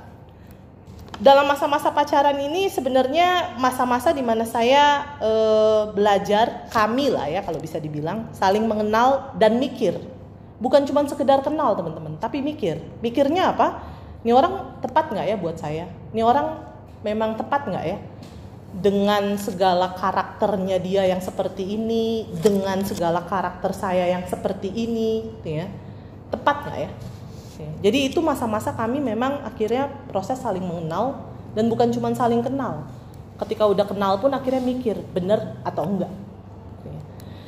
dalam masa-masa pacaran ini sebenarnya masa-masa di mana saya eh, belajar kami lah ya kalau bisa dibilang saling mengenal dan mikir bukan cuma sekedar kenal teman-teman tapi mikir. Mikirnya apa? Ini orang tepat nggak ya buat saya? Ini orang memang tepat nggak ya? Dengan segala karakternya dia yang seperti ini dengan segala karakter saya yang seperti ini ya. Tepat nggak ya? Jadi itu masa-masa kami memang akhirnya proses saling mengenal dan bukan cuma saling kenal. Ketika udah kenal pun akhirnya mikir benar atau enggak.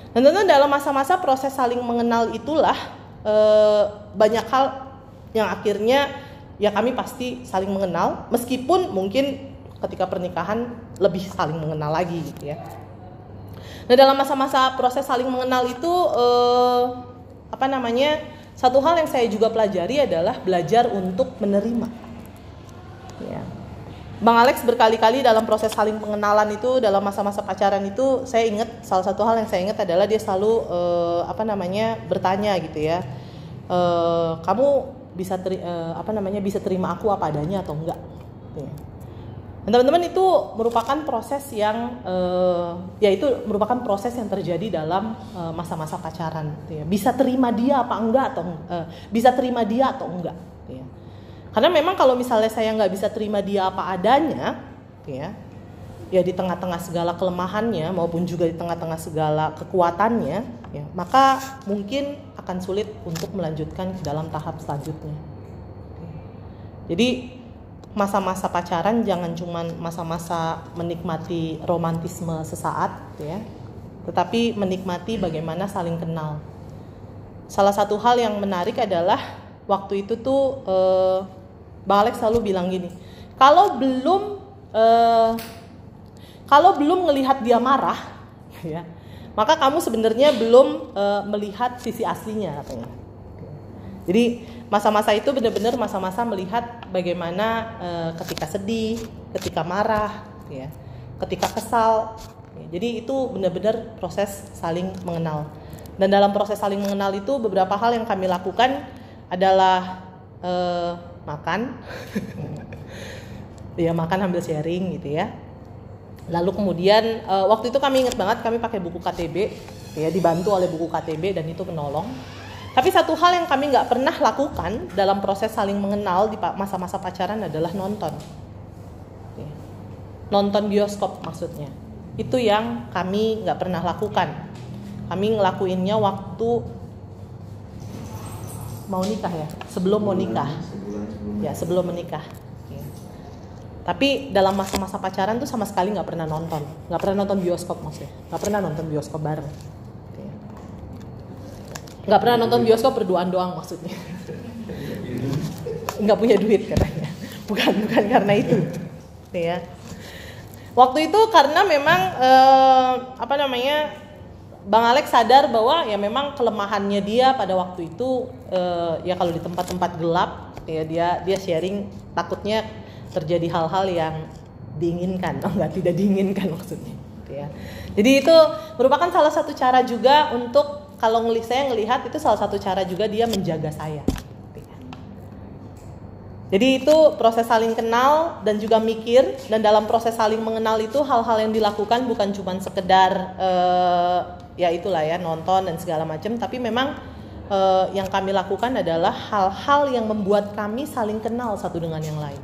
Dan tentu dalam masa-masa proses saling mengenal itulah e, banyak hal yang akhirnya ya kami pasti saling mengenal meskipun mungkin ketika pernikahan lebih saling mengenal lagi gitu ya. Nah dalam masa-masa proses saling mengenal itu e, apa namanya? Satu hal yang saya juga pelajari adalah belajar untuk menerima. Ya. Bang Alex berkali-kali dalam proses saling pengenalan itu dalam masa-masa pacaran itu saya ingat salah satu hal yang saya ingat adalah dia selalu uh, apa namanya bertanya gitu ya uh, kamu bisa teri, uh, apa namanya bisa terima aku apa adanya atau enggak gitu ya teman-teman itu merupakan proses yang uh, ya itu merupakan proses yang terjadi dalam uh, masa-masa pacaran gitu ya. bisa terima dia apa enggak atau uh, bisa terima dia atau enggak. Karena memang kalau misalnya saya nggak bisa terima dia apa adanya ya ya di tengah-tengah segala kelemahannya maupun juga di tengah-tengah segala kekuatannya ya maka mungkin akan sulit untuk melanjutkan ke dalam tahap selanjutnya. Jadi masa-masa pacaran jangan cuma masa-masa menikmati romantisme sesaat ya tetapi menikmati bagaimana saling kenal. Salah satu hal yang menarik adalah waktu itu tuh eh, Alex selalu bilang gini kalau belum eh, kalau belum melihat dia marah ya maka kamu sebenarnya belum eh, melihat sisi aslinya katanya jadi masa-masa itu benar-benar masa-masa melihat bagaimana uh, ketika sedih, ketika marah, ya, ketika kesal. Jadi itu benar-benar proses saling mengenal. Dan dalam proses saling mengenal itu beberapa hal yang kami lakukan adalah uh, makan, ya makan ambil sharing gitu ya. Lalu kemudian uh, waktu itu kami ingat banget kami pakai buku KTB, ya dibantu oleh buku KTB dan itu menolong tapi satu hal yang kami nggak pernah lakukan dalam proses saling mengenal di masa-masa pacaran adalah nonton. Nonton bioskop maksudnya. Itu yang kami nggak pernah lakukan. Kami ngelakuinnya waktu mau nikah ya, sebelum mau nikah. Ya, sebelum menikah. Tapi dalam masa-masa pacaran tuh sama sekali nggak pernah nonton, nggak pernah nonton bioskop maksudnya, nggak pernah nonton bioskop bareng. Nggak pernah nonton bioskop berduaan doang maksudnya. Nggak punya duit katanya. Bukan bukan karena itu. Ya. Waktu itu karena memang eh, apa namanya Bang Alex sadar bahwa ya memang kelemahannya dia pada waktu itu eh, ya kalau di tempat-tempat gelap ya dia dia sharing takutnya terjadi hal-hal yang diinginkan oh nggak tidak diinginkan maksudnya ya jadi itu merupakan salah satu cara juga untuk kalau ngelihat saya ngelihat itu salah satu cara juga dia menjaga saya. Jadi itu proses saling kenal dan juga mikir dan dalam proses saling mengenal itu hal-hal yang dilakukan bukan cuma sekedar uh, ya itulah ya nonton dan segala macam tapi memang uh, yang kami lakukan adalah hal-hal yang membuat kami saling kenal satu dengan yang lain.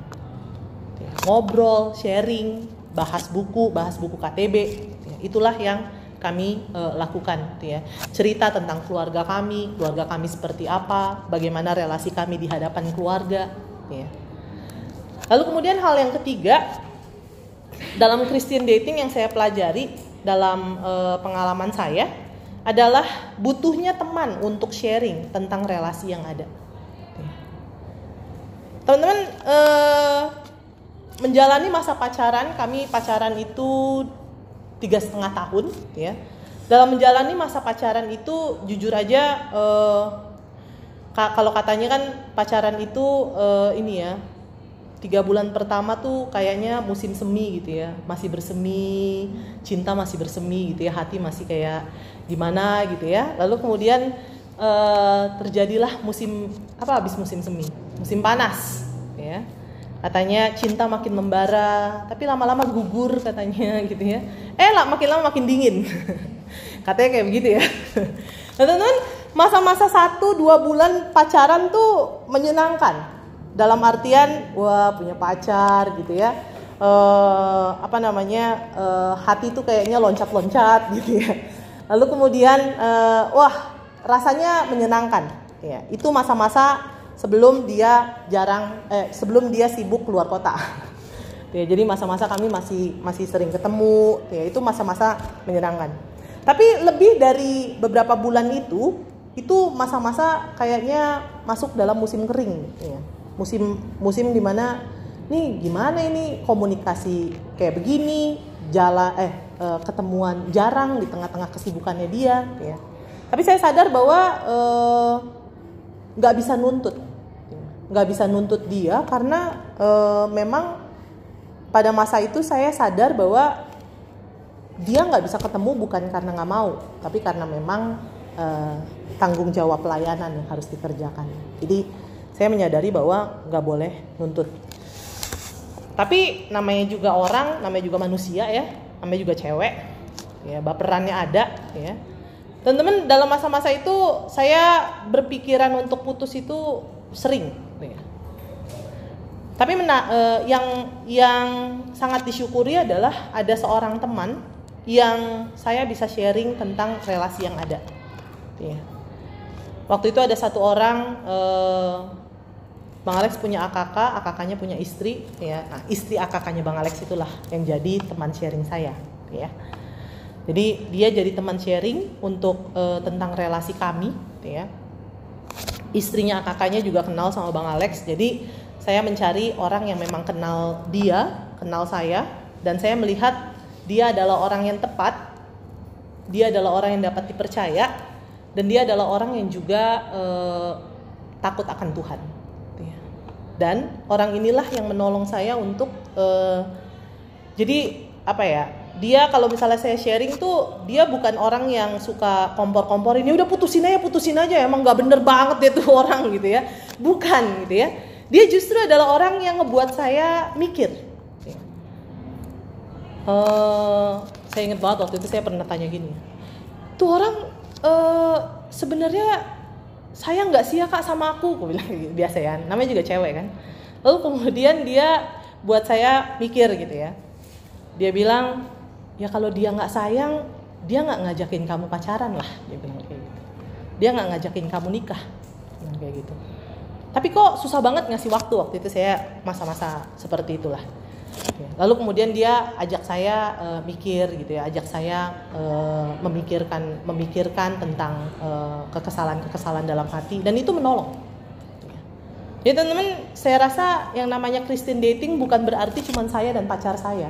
Ngobrol, sharing, bahas buku, bahas buku KTB, itulah yang kami uh, lakukan gitu ya. Cerita tentang keluarga kami, keluarga kami seperti apa, bagaimana relasi kami di hadapan keluarga gitu ya. Lalu kemudian hal yang ketiga dalam Christian dating yang saya pelajari dalam uh, pengalaman saya adalah butuhnya teman untuk sharing tentang relasi yang ada. Teman-teman uh, menjalani masa pacaran, kami pacaran itu tiga setengah tahun ya dalam menjalani masa pacaran itu jujur aja uh, kalau katanya kan pacaran itu uh, ini ya tiga bulan pertama tuh kayaknya musim semi gitu ya. Masih bersemi cinta masih bersemi gitu ya hati masih kayak gimana gitu ya. Lalu kemudian uh, terjadilah musim apa habis musim semi musim panas ya. Katanya cinta makin membara tapi lama-lama gugur katanya gitu ya. Eh lah makin lama makin dingin. Katanya kayak begitu ya. Nah teman-teman masa-masa satu dua bulan pacaran tuh menyenangkan dalam artian wah punya pacar gitu ya uh, apa namanya uh, hati tuh kayaknya loncat-loncat gitu ya lalu kemudian uh, wah rasanya menyenangkan ya itu masa-masa sebelum dia jarang eh, sebelum dia sibuk keluar kota. ya, jadi masa-masa kami masih masih sering ketemu, ya itu masa-masa menyenangkan. Tapi lebih dari beberapa bulan itu, itu masa-masa kayaknya masuk dalam musim kering, ya. Musim musim di mana nih gimana ini komunikasi kayak begini, jalan eh, eh ketemuan jarang di tengah-tengah kesibukannya dia, ya. Tapi saya sadar bahwa eh, nggak bisa nuntut. Nggak bisa nuntut dia karena e, memang pada masa itu saya sadar bahwa dia nggak bisa ketemu bukan karena nggak mau tapi karena memang e, tanggung jawab pelayanan yang harus dikerjakan. Jadi saya menyadari bahwa nggak boleh nuntut tapi namanya juga orang namanya juga manusia ya namanya juga cewek ya baperannya ada ya teman-teman dalam masa-masa itu saya berpikiran untuk putus itu sering ya. tapi mena, uh, yang yang sangat disyukuri adalah ada seorang teman yang saya bisa sharing tentang relasi yang ada ya. waktu itu ada satu orang uh, Bang Alex punya AKK, AKK-nya punya istri, ya. Nah, istri AKK-nya Bang Alex itulah yang jadi teman sharing saya, ya. Jadi dia jadi teman sharing untuk uh, tentang relasi kami, ya. Istrinya kakaknya juga kenal sama Bang Alex. Jadi saya mencari orang yang memang kenal dia, kenal saya, dan saya melihat dia adalah orang yang tepat, dia adalah orang yang dapat dipercaya, dan dia adalah orang yang juga uh, takut akan Tuhan. Dan orang inilah yang menolong saya untuk uh, jadi apa ya dia kalau misalnya saya sharing tuh dia bukan orang yang suka kompor-kompor ini udah putusin aja putusin aja emang nggak bener banget dia tuh orang gitu ya. Bukan gitu ya. Dia justru adalah orang yang ngebuat saya mikir. Uh, saya ingat banget waktu itu saya pernah tanya gini tuh orang uh, sebenarnya saya nggak sih ya kak sama aku aku bilang gitu, biasa ya namanya juga cewek kan. Lalu kemudian dia buat saya mikir gitu ya. Dia bilang ya kalau dia nggak sayang dia nggak ngajakin kamu pacaran lah dia bilang kayak gitu. Dia nggak ngajakin kamu nikah kayak gitu. Tapi kok susah banget ngasih waktu waktu itu saya masa-masa seperti itulah lalu kemudian dia ajak saya uh, mikir gitu ya ajak saya uh, memikirkan memikirkan tentang kekesalan-kekesalan dalam hati. Dan itu menolong. Ya teman-teman saya rasa yang namanya Christian dating bukan berarti cuma saya dan pacar saya.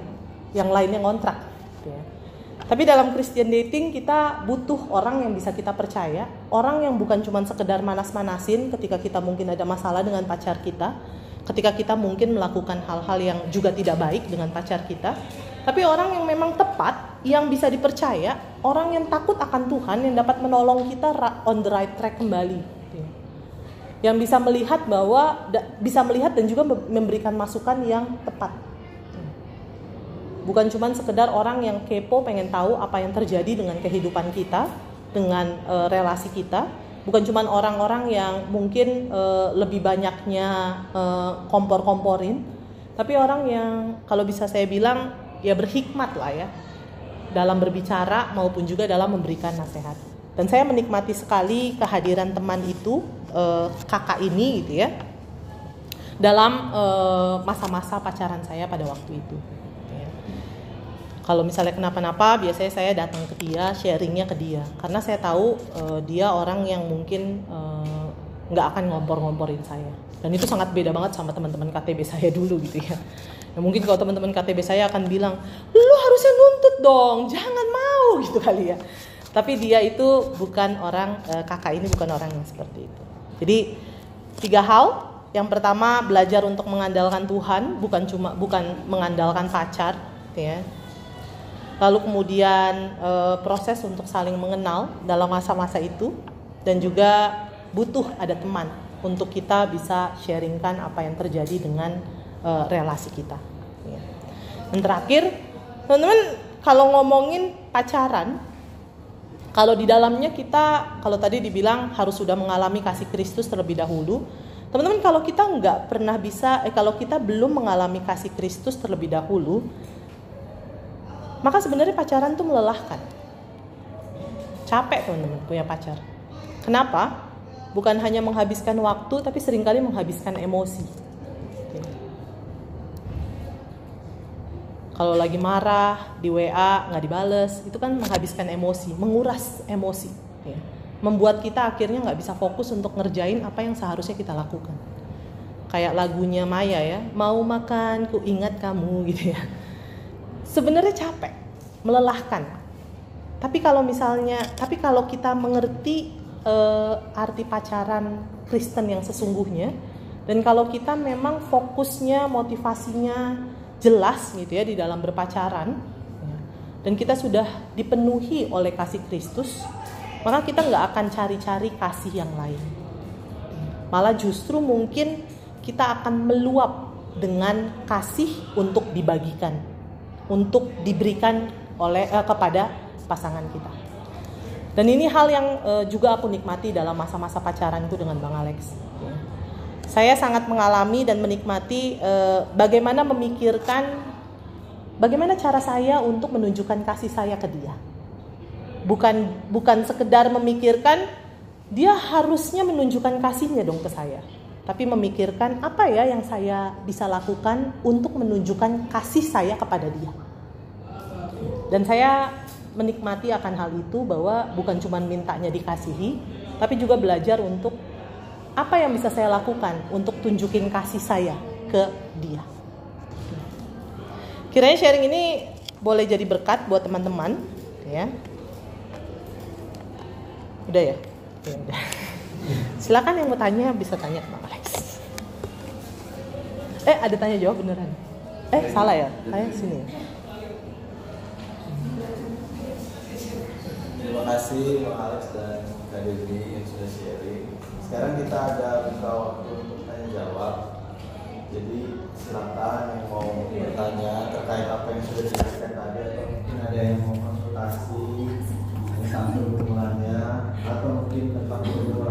Yang lainnya ngontrak gitu ya. Tapi dalam Christian dating kita butuh orang yang bisa kita percaya, orang yang bukan cuma sekedar manas-manasin ketika kita mungkin ada masalah dengan pacar kita, ketika kita mungkin melakukan hal-hal yang juga tidak baik dengan pacar kita, tapi orang yang memang tepat, yang bisa dipercaya, orang yang takut akan Tuhan, yang dapat menolong kita on the right track kembali. Yang bisa melihat bahwa bisa melihat dan juga memberikan masukan yang tepat bukan cuma sekedar orang yang kepo pengen tahu apa yang terjadi dengan kehidupan kita dengan e, relasi kita bukan cuma orang-orang yang mungkin e, lebih banyaknya e, kompor-komporin tapi orang yang kalau bisa saya bilang ya berhikmat lah ya dalam berbicara maupun juga dalam memberikan nasihat. Dan saya menikmati sekali kehadiran teman itu e, kakak ini gitu ya dalam masa-masa pacaran saya pada waktu itu kalau misalnya kenapa-napa biasanya saya datang ke dia sharingnya ke dia. Karena saya tahu uh, dia orang yang mungkin eh, nggak uh, akan ngompor-ngomporin saya. Dan itu sangat beda banget sama teman-teman KTB saya dulu gitu ya. Ya mungkin kalau teman-teman KTB saya akan bilang lu harusnya nuntut dong jangan mau gitu kali ya. Tapi dia itu bukan orang kakak ini bukan orang yang seperti itu. Jadi tiga hal. Yang pertama belajar untuk mengandalkan Tuhan bukan cuma bukan mengandalkan pacar ya lalu kemudian e, proses untuk saling mengenal dalam masa-masa itu dan juga butuh ada teman untuk kita bisa sharingkan apa yang terjadi dengan e, relasi kita. Ya. Dan terakhir, teman-teman kalau ngomongin pacaran, kalau di dalamnya kita, kalau tadi dibilang harus sudah mengalami kasih Kristus terlebih dahulu, teman-teman kalau kita nggak pernah bisa, eh kalau kita belum mengalami kasih Kristus terlebih dahulu, maka sebenarnya pacaran tuh melelahkan. Capek teman-teman punya pacar. Kenapa? Bukan hanya menghabiskan waktu, tapi sering kali menghabiskan emosi. kalau lagi marah di WA nggak dibales itu kan menghabiskan emosi menguras emosi membuat kita akhirnya nggak bisa fokus untuk ngerjain apa yang seharusnya kita lakukan kayak lagunya Maya ya mau makan ku ingat kamu gitu ya sebenarnya capek melelahkan. Tapi kalau misalnya tapi kalau kita mengerti uh, arti pacaran Kristen yang sesungguhnya dan kalau kita memang fokusnya motivasinya jelas gitu ya di dalam berpacaran dan kita sudah dipenuhi oleh kasih Kristus maka kita nggak akan cari-cari kasih yang lain. Malah justru mungkin kita akan meluap dengan kasih untuk dibagikan untuk diberikan oleh eh, kepada pasangan kita. Dan ini hal yang eh, juga aku nikmati dalam masa-masa pacaranku dengan Bang Alex. Saya sangat mengalami dan menikmati uh, bagaimana memikirkan bagaimana cara saya untuk menunjukkan kasih saya ke dia. Bukan bukan sekedar memikirkan dia harusnya menunjukkan kasihnya dong ke saya, tapi memikirkan apa ya yang saya bisa lakukan untuk menunjukkan kasih saya kepada dia. Dan saya menikmati akan hal itu bahwa bukan cuma mintanya dikasihi, tapi juga belajar untuk apa yang bisa saya lakukan untuk tunjukin kasih saya ke dia. Kiranya sharing ini boleh jadi berkat buat teman-teman, ya. Udah ya? ya udah. Silakan yang mau tanya bisa tanya ke Bang Alex. Eh, ada tanya jawab beneran? Eh, salah ya? Saya sini. Terima kasih Bang Alex dan Kak yang sudah sharing sekarang kita ada buka waktu untuk tanya jawab jadi silakan yang mau bertanya terkait apa yang sudah dijelaskan tadi atau mungkin ada yang mau konsultasi tentang pergumulannya atau mungkin tentang pergumulan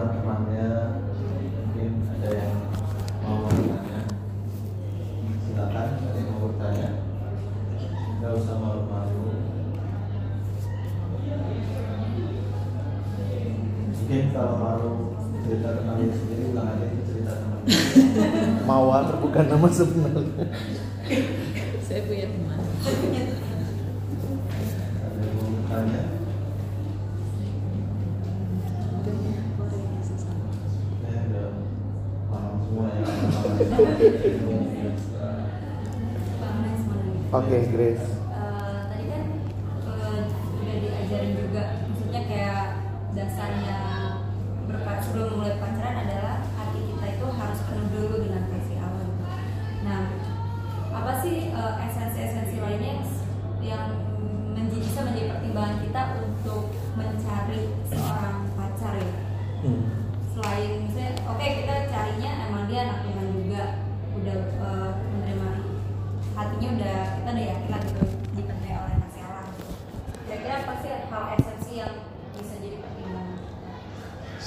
Mawar bukan nama sebenarnya. Saya punya teman. ada yang mau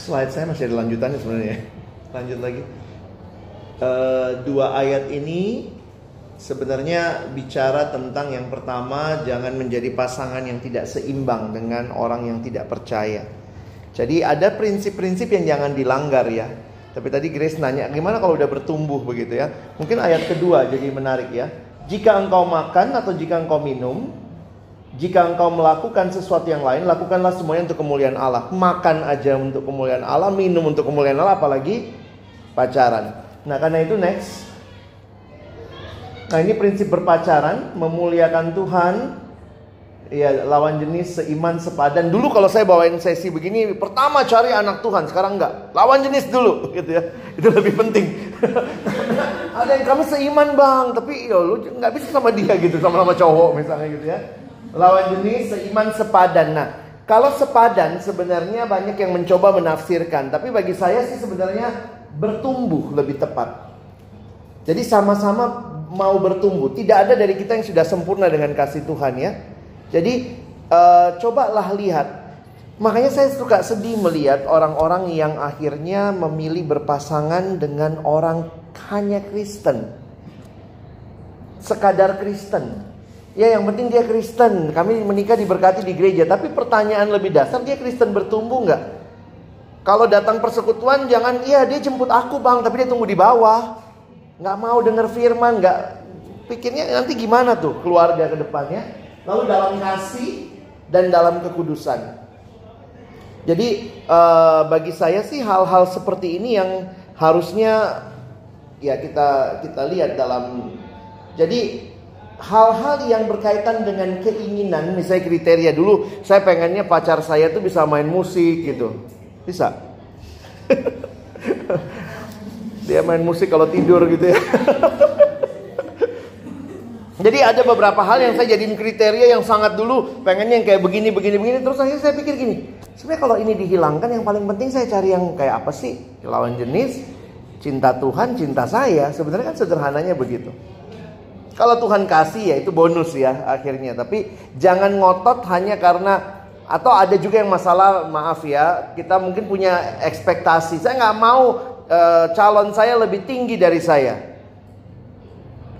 Slide saya masih ada lanjutannya sebenarnya. Lanjut lagi. Eh, dua ayat ini sebenarnya bicara tentang yang pertama jangan menjadi pasangan yang tidak seimbang dengan orang yang tidak percaya. Jadi ada prinsip-prinsip yang jangan dilanggar ya. Tapi tadi Grace nanya gimana kalau udah bertumbuh begitu ya. Mungkin ayat kedua jadi menarik ya. Jika engkau makan atau jika engkau minum, jika engkau melakukan sesuatu yang lain, lakukanlah semuanya untuk kemuliaan Allah. Makan aja untuk kemuliaan Allah, minum untuk kemuliaan Allah, apalagi pacaran. Nah, karena itu next. Nah, ini prinsip berpacaran, memuliakan Tuhan. Ya, lawan jenis seiman sepadan. Dulu kalau saya bawain sesi begini, pertama cari anak Tuhan, sekarang enggak. Lawan jenis dulu, gitu ya. Itu lebih penting. Ada yang kami seiman bang, tapi ya lu nggak bisa sama dia gitu, sama sama cowok misalnya gitu ya. Lawan jenis seiman sepadan. Nah, kalau sepadan sebenarnya banyak yang mencoba menafsirkan, tapi bagi saya sih sebenarnya bertumbuh lebih tepat. Jadi sama-sama mau bertumbuh. Tidak ada dari kita yang sudah sempurna dengan kasih Tuhan ya. Jadi uh, cobalah lihat. Makanya saya suka sedih melihat orang-orang yang akhirnya memilih berpasangan dengan orang hanya Kristen. Sekadar Kristen. Ya yang penting dia Kristen. Kami menikah diberkati di gereja. Tapi pertanyaan lebih dasar dia Kristen bertumbuh nggak? Kalau datang persekutuan jangan iya dia jemput aku bang tapi dia tunggu di bawah. Nggak mau dengar firman nggak pikirnya nanti gimana tuh keluarga ke depannya. Lalu dalam kasih dan dalam kekudusan. Jadi uh, bagi saya sih hal-hal seperti ini yang harusnya ya kita kita lihat dalam jadi hal-hal yang berkaitan dengan keinginan misalnya kriteria dulu saya pengennya pacar saya tuh bisa main musik gitu. Bisa? Dia main musik kalau tidur gitu ya. Jadi ada beberapa hal yang saya jadiin kriteria yang sangat dulu pengennya yang kayak begini begini begini. Terus akhirnya saya pikir gini sebenarnya kalau ini dihilangkan yang paling penting saya cari yang kayak apa sih? Lawan jenis cinta Tuhan cinta saya. Sebenarnya kan sederhananya begitu kalau Tuhan kasih ya itu bonus ya akhirnya. Tapi jangan ngotot hanya karena atau ada juga yang masalah maaf ya kita mungkin punya ekspektasi. Saya nggak mau e, calon saya lebih tinggi dari saya.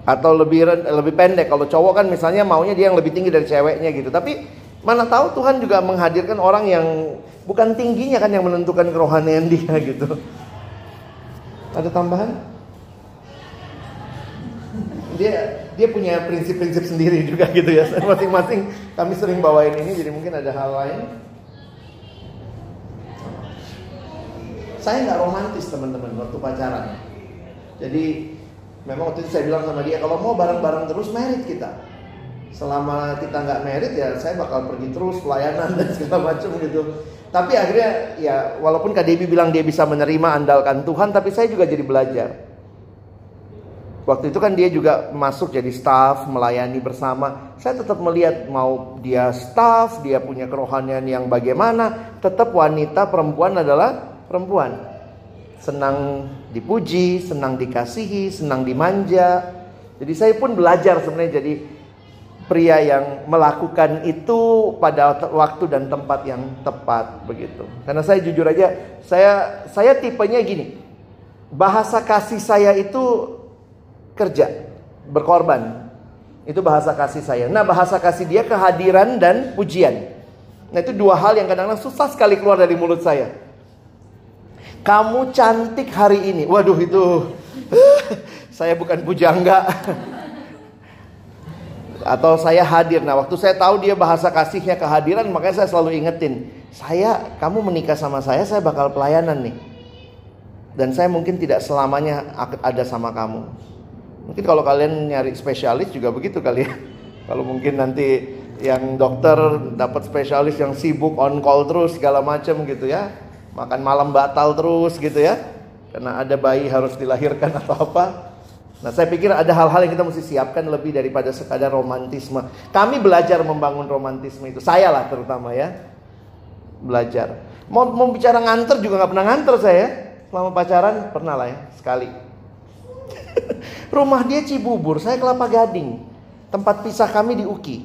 Atau lebih lebih pendek. Kalau cowok kan misalnya maunya dia yang lebih tinggi dari ceweknya gitu. Tapi mana tahu Tuhan juga menghadirkan orang yang bukan tingginya kan yang menentukan kerohanian dia gitu. Ada tambahan? Dia dia punya prinsip-prinsip sendiri juga gitu ya. Masing-masing kami sering bawain ini jadi mungkin ada hal lain. Saya nggak romantis teman-teman waktu pacaran. Jadi memang waktu itu saya bilang sama dia kalau mau bareng-bareng terus merit kita. Selama kita nggak merit ya saya bakal pergi terus pelayanan dan segala macam gitu. Tapi akhirnya ya walaupun Kak Debbie bilang dia bisa menerima andalkan Tuhan, tapi saya juga jadi belajar. Waktu itu kan dia juga masuk jadi staff, melayani bersama. Saya tetap melihat mau dia staff, dia punya kerohanian yang bagaimana, tetap wanita perempuan adalah perempuan. Senang dipuji, senang dikasihi, senang dimanja. Jadi saya pun belajar sebenarnya jadi pria yang melakukan itu pada waktu dan tempat yang tepat begitu. Karena saya jujur aja, saya saya tipenya gini. Bahasa kasih saya itu kerja, berkorban. Itu bahasa kasih saya. Nah, bahasa kasih dia kehadiran dan pujian. Nah, itu dua hal yang kadang-kadang susah sekali keluar dari mulut saya. Kamu cantik hari ini. Waduh, itu saya bukan pujangga. Atau saya hadir. Nah, waktu saya tahu dia bahasa kasihnya kehadiran, makanya saya selalu ingetin. Saya, kamu menikah sama saya, saya bakal pelayanan nih. Dan saya mungkin tidak selamanya ada sama kamu. Mungkin kalau kalian nyari spesialis juga begitu kali ya. Kalau mungkin nanti yang dokter dapat spesialis yang sibuk on call terus segala macam gitu ya. Makan malam batal terus gitu ya. Karena ada bayi harus dilahirkan atau apa. Nah saya pikir ada hal-hal yang kita mesti siapkan lebih daripada sekadar romantisme. Kami belajar membangun romantisme itu. Saya lah terutama ya. Belajar. Mau, mau bicara nganter juga nggak pernah nganter saya. Selama pacaran pernah lah ya. Sekali. Rumah dia Cibubur, saya Kelapa Gading. Tempat pisah kami di Uki.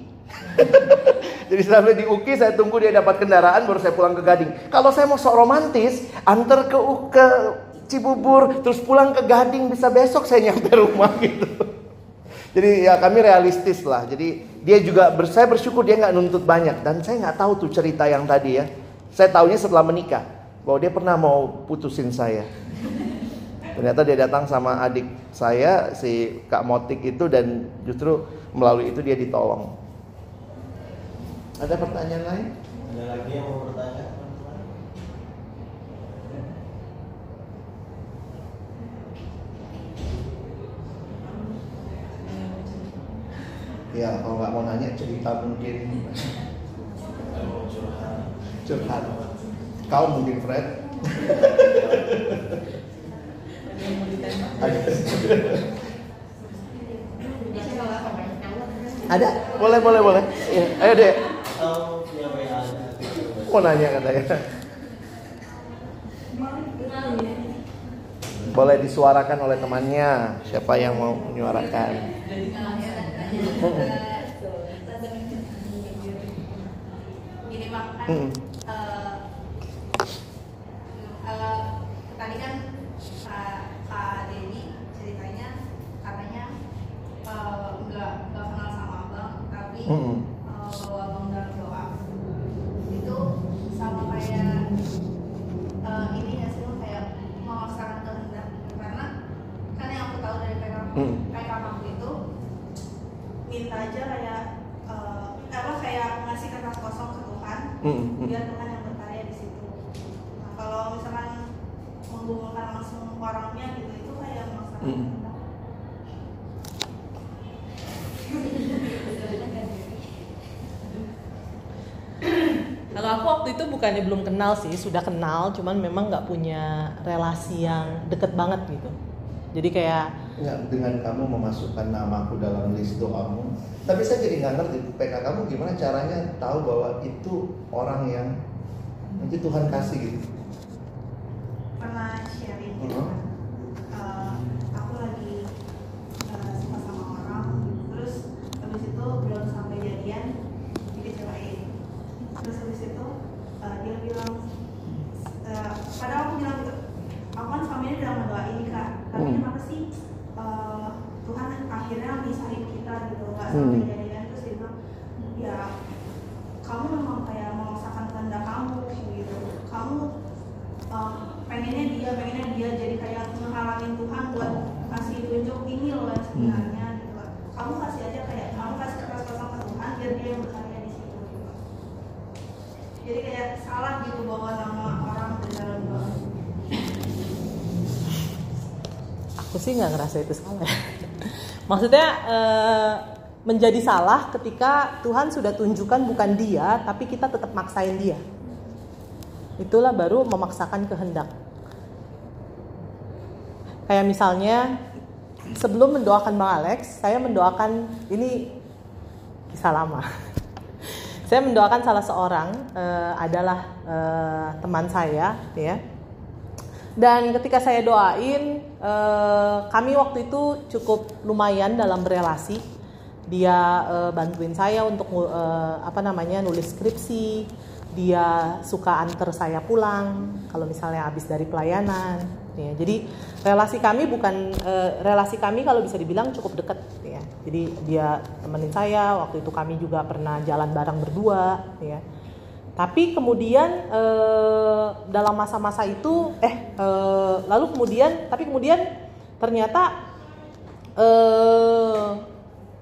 Jadi sampai di Uki saya tunggu dia dapat kendaraan baru saya pulang ke Gading. Kalau saya mau sok romantis, antar ke ke Cibubur terus pulang ke Gading bisa besok saya nyampe rumah gitu. Jadi ya kami realistis lah. Jadi dia juga saya bersyukur dia nggak nuntut banyak dan saya nggak tahu tuh cerita yang tadi ya. Saya tahunya setelah menikah bahwa dia pernah mau putusin saya. Ternyata dia datang sama adik saya si Kak Motik itu dan justru melalui itu dia ditolong. Ada pertanyaan lain? Ada lagi yang mau bertanya? Ya kalau nggak mau nanya cerita mungkin curhat. Kau mungkin Fred. Ada? Boleh, boleh, boleh. Ya, ayo deh. Mau nanya katanya. Boleh disuarakan oleh temannya. Siapa yang mau menyuarakan? Gini mak Mm-mm. Bukannya belum kenal sih, sudah kenal, cuman memang nggak punya relasi yang deket banget gitu. Jadi kayak Nggak, dengan kamu memasukkan namaku dalam list doamu. Tapi saya jadi nggak ngerti PK kamu gimana caranya tahu bahwa itu orang yang nanti Tuhan kasih gitu. Pernah sharing gitu Mhm. kan. Eh, aku lagi eh, suka sama orang, terus habis itu belum sampai jadian dikecewain. Terus habis itu eh, dia bilang, eh, padahal aku bilang gitu, aku kan selama ini udah mendoain nih kak, tapi Hmm. kenapa sih eh, Tuhan akhirnya misahin kita gitu, nggak sampai Hmm. jadian terus dia bilang, ya kamu memang kayak memaksakan kehendak kamu gitu, kamu eh, pengennya dia, pengennya dia jadi kayak menghalangin Tuhan buat kasih tunjuk ini loh yang sebenarnya gitu kan. Kamu kasih aja kayak kamu kasih kertas kosong ke Tuhan biar dia yang berkarya di situ. Gitu. Jadi kayak salah gitu bawa nama orang ke dalam doa. Aku sih nggak ngerasa itu salah. ya. Maksudnya eh, menjadi salah ketika Tuhan sudah tunjukkan bukan dia, tapi kita tetap maksain dia. Itulah baru memaksakan kehendak. Kayak misalnya sebelum mendoakan Bang Alex, saya mendoakan ini kisah lama. saya mendoakan salah seorang eh, adalah eh, teman saya, ya. Dan ketika saya doain, eh, kami waktu itu cukup lumayan dalam berelasi. Dia eh, bantuin saya untuk eh, apa namanya nulis skripsi. Dia suka antar saya pulang kalau misalnya habis dari pelayanan. Ya, jadi relasi kami bukan eh, relasi kami kalau bisa dibilang cukup dekat. Ya. Jadi dia temenin saya. Waktu itu kami juga pernah jalan bareng berdua. Ya. Tapi kemudian eh, dalam masa-masa itu, eh eh, lalu kemudian, tapi kemudian ternyata eh,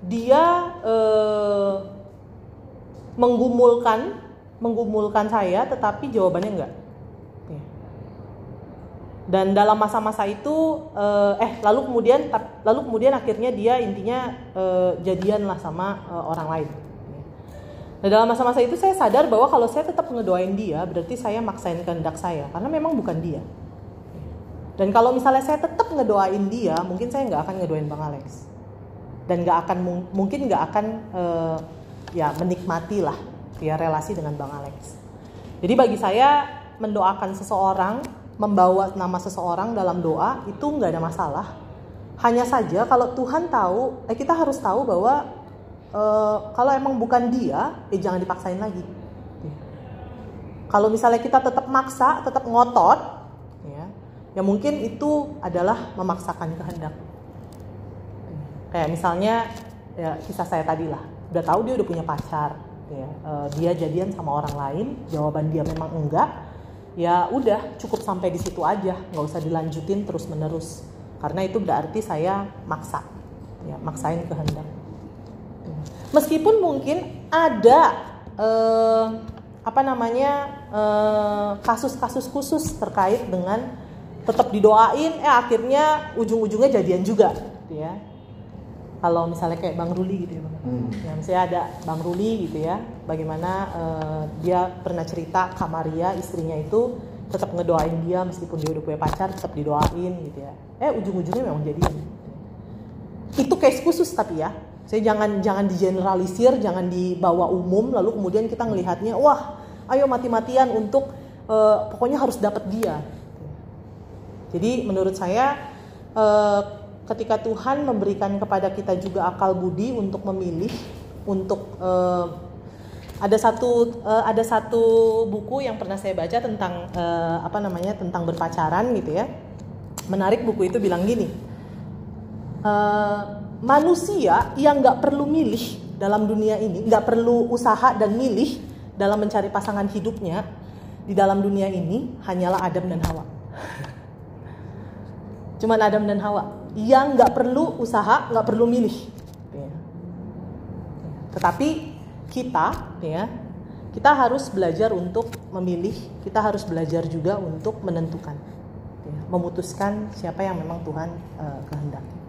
dia eh, menggumulkan, menggumulkan saya, tetapi jawabannya enggak. Ya. Dan dalam masa-masa itu, eh, lalu kemudian, lalu kemudian akhirnya dia intinya eh, jadian lah sama eh, orang lain. Nah dalam masa-masa itu saya sadar bahwa kalau saya tetap ngedoain dia berarti saya maksain kehendak saya karena memang bukan dia. Dan kalau misalnya saya tetap ngedoain dia, mungkin saya nggak akan ngedoain Bang Alex. Dan nggak akan mung- mungkin nggak akan eh, ya menikmati lah ya relasi dengan Bang Alex. Jadi bagi saya mendoakan seseorang, membawa nama seseorang dalam doa itu nggak ada masalah. Hanya saja kalau Tuhan tahu, eh kita harus tahu bahwa eh, kalau emang bukan dia, eh jangan dipaksain lagi. Kalau misalnya kita tetap maksa, tetap ngotot, ya, ya mungkin itu adalah memaksakan kehendak. Kayak misalnya ya kisah saya tadi lah, udah tahu dia udah punya pacar, ya, eh, dia jadian sama orang lain, jawaban dia memang enggak, ya udah cukup sampai di situ aja, nggak usah dilanjutin terus menerus, karena itu berarti saya maksa, ya maksain kehendak. Meskipun mungkin ada eh, apa namanya eh, kasus-kasus khusus terkait dengan tetap didoain, eh akhirnya ujung-ujungnya jadian juga, gitu ya. Kalau misalnya kayak Bang Ruli gitu ya, Bang. Hmm. Ya, misalnya ada Bang Ruli gitu ya, bagaimana eh, dia pernah cerita Kamaria istrinya itu tetap ngedoain dia meskipun dia udah punya pacar tetap didoain gitu ya. Eh ujung-ujungnya memang jadian. Itu case khusus tapi ya. Saya jangan jangan digeneralisir, jangan dibawa umum lalu kemudian kita ngelihatnya wah, ayo mati-matian untuk eh, pokoknya harus dapat dia. Jadi menurut saya eh, ketika Tuhan memberikan kepada kita juga akal budi untuk memilih, untuk eh, ada satu eh, ada satu buku yang pernah saya baca tentang eh, apa namanya tentang berpacaran gitu ya. Menarik buku itu bilang gini, eh, manusia yang nggak perlu milih dalam dunia ini, nggak perlu usaha dan milih dalam mencari pasangan hidupnya di dalam dunia ini hanyalah Adam dan Hawa. Cuman Adam dan Hawa yang nggak perlu usaha, nggak perlu milih. Ya. Tetapi kita, ya, kita harus belajar untuk memilih. Kita harus belajar juga untuk menentukan, ya, memutuskan siapa yang memang Tuhan uh, kehendaki.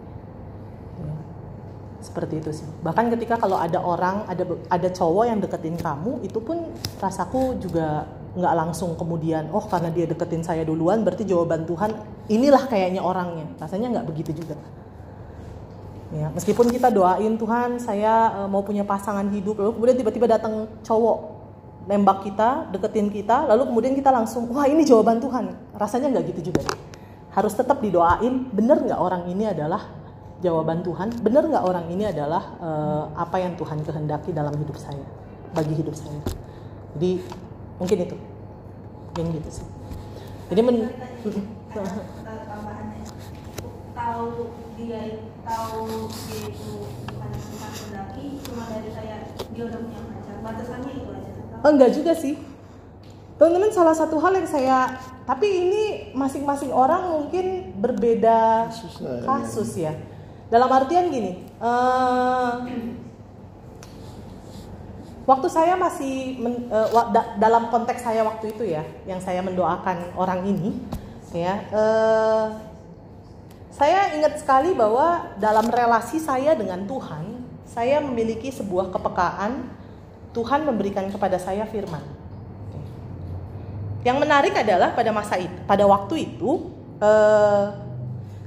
Seperti itu sih. Bahkan ketika kalau ada orang, ada ada cowok yang deketin kamu, itu pun rasaku juga nggak langsung kemudian oh karena dia deketin saya duluan berarti jawaban Tuhan inilah kayaknya orangnya. Rasanya nggak begitu juga. Ya meskipun kita doain Tuhan saya uh, mau punya pasangan hidup. Lalu kemudian tiba-tiba datang cowok nembak kita deketin kita lalu kemudian kita langsung wah ini jawaban Tuhan. Rasanya nggak gitu juga. Harus tetap didoain bener nggak orang ini adalah jawaban Tuhan bener nggak orang ini adalah uh, apa yang Tuhan kehendaki dalam hidup saya bagi hidup saya? Jadi mungkin itu. Yang gitu sih. Jadi men tambahannya. Tahu dia tahu dia itu bukan cuma dari saya dia udah punya pacar. Batasannya itu aja. Oh, enggak juga sih. Teman-teman salah satu hal yang saya tapi ini masing-masing orang mungkin berbeda kasus ya dalam artian gini uh, Waktu saya masih men, uh, da, dalam konteks saya waktu itu ya, yang saya mendoakan orang ini, ya, uh, saya ingat sekali bahwa dalam relasi saya dengan Tuhan, saya memiliki sebuah kepekaan Tuhan memberikan kepada saya firman. Yang menarik adalah pada masa itu, pada waktu itu, uh,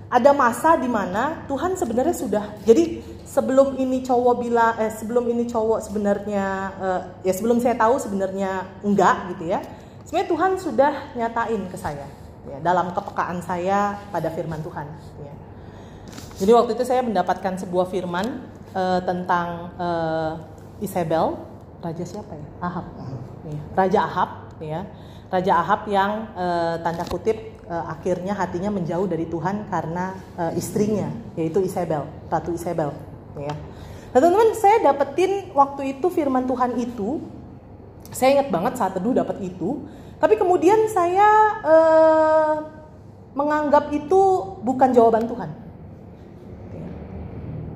ada masa di mana Tuhan sebenarnya sudah, jadi sebelum ini cowok bilang eh sebelum ini cowok sebenarnya eh, ya sebelum saya tahu sebenarnya enggak gitu ya sebenarnya Tuhan sudah nyatain ke saya ya dalam kepekaan saya pada firman Tuhan ya. jadi waktu itu saya mendapatkan sebuah firman eh, tentang eh, Isabel raja siapa ya Ahab ya. raja Ahab ya raja Ahab yang eh, tanda kutip eh, akhirnya hatinya menjauh dari Tuhan karena eh, istrinya yaitu Isabel ratu Isabel ya. Nah teman-teman saya dapetin waktu itu firman Tuhan itu, saya ingat banget saat teduh dapat itu, tapi kemudian saya eh, menganggap itu bukan jawaban Tuhan.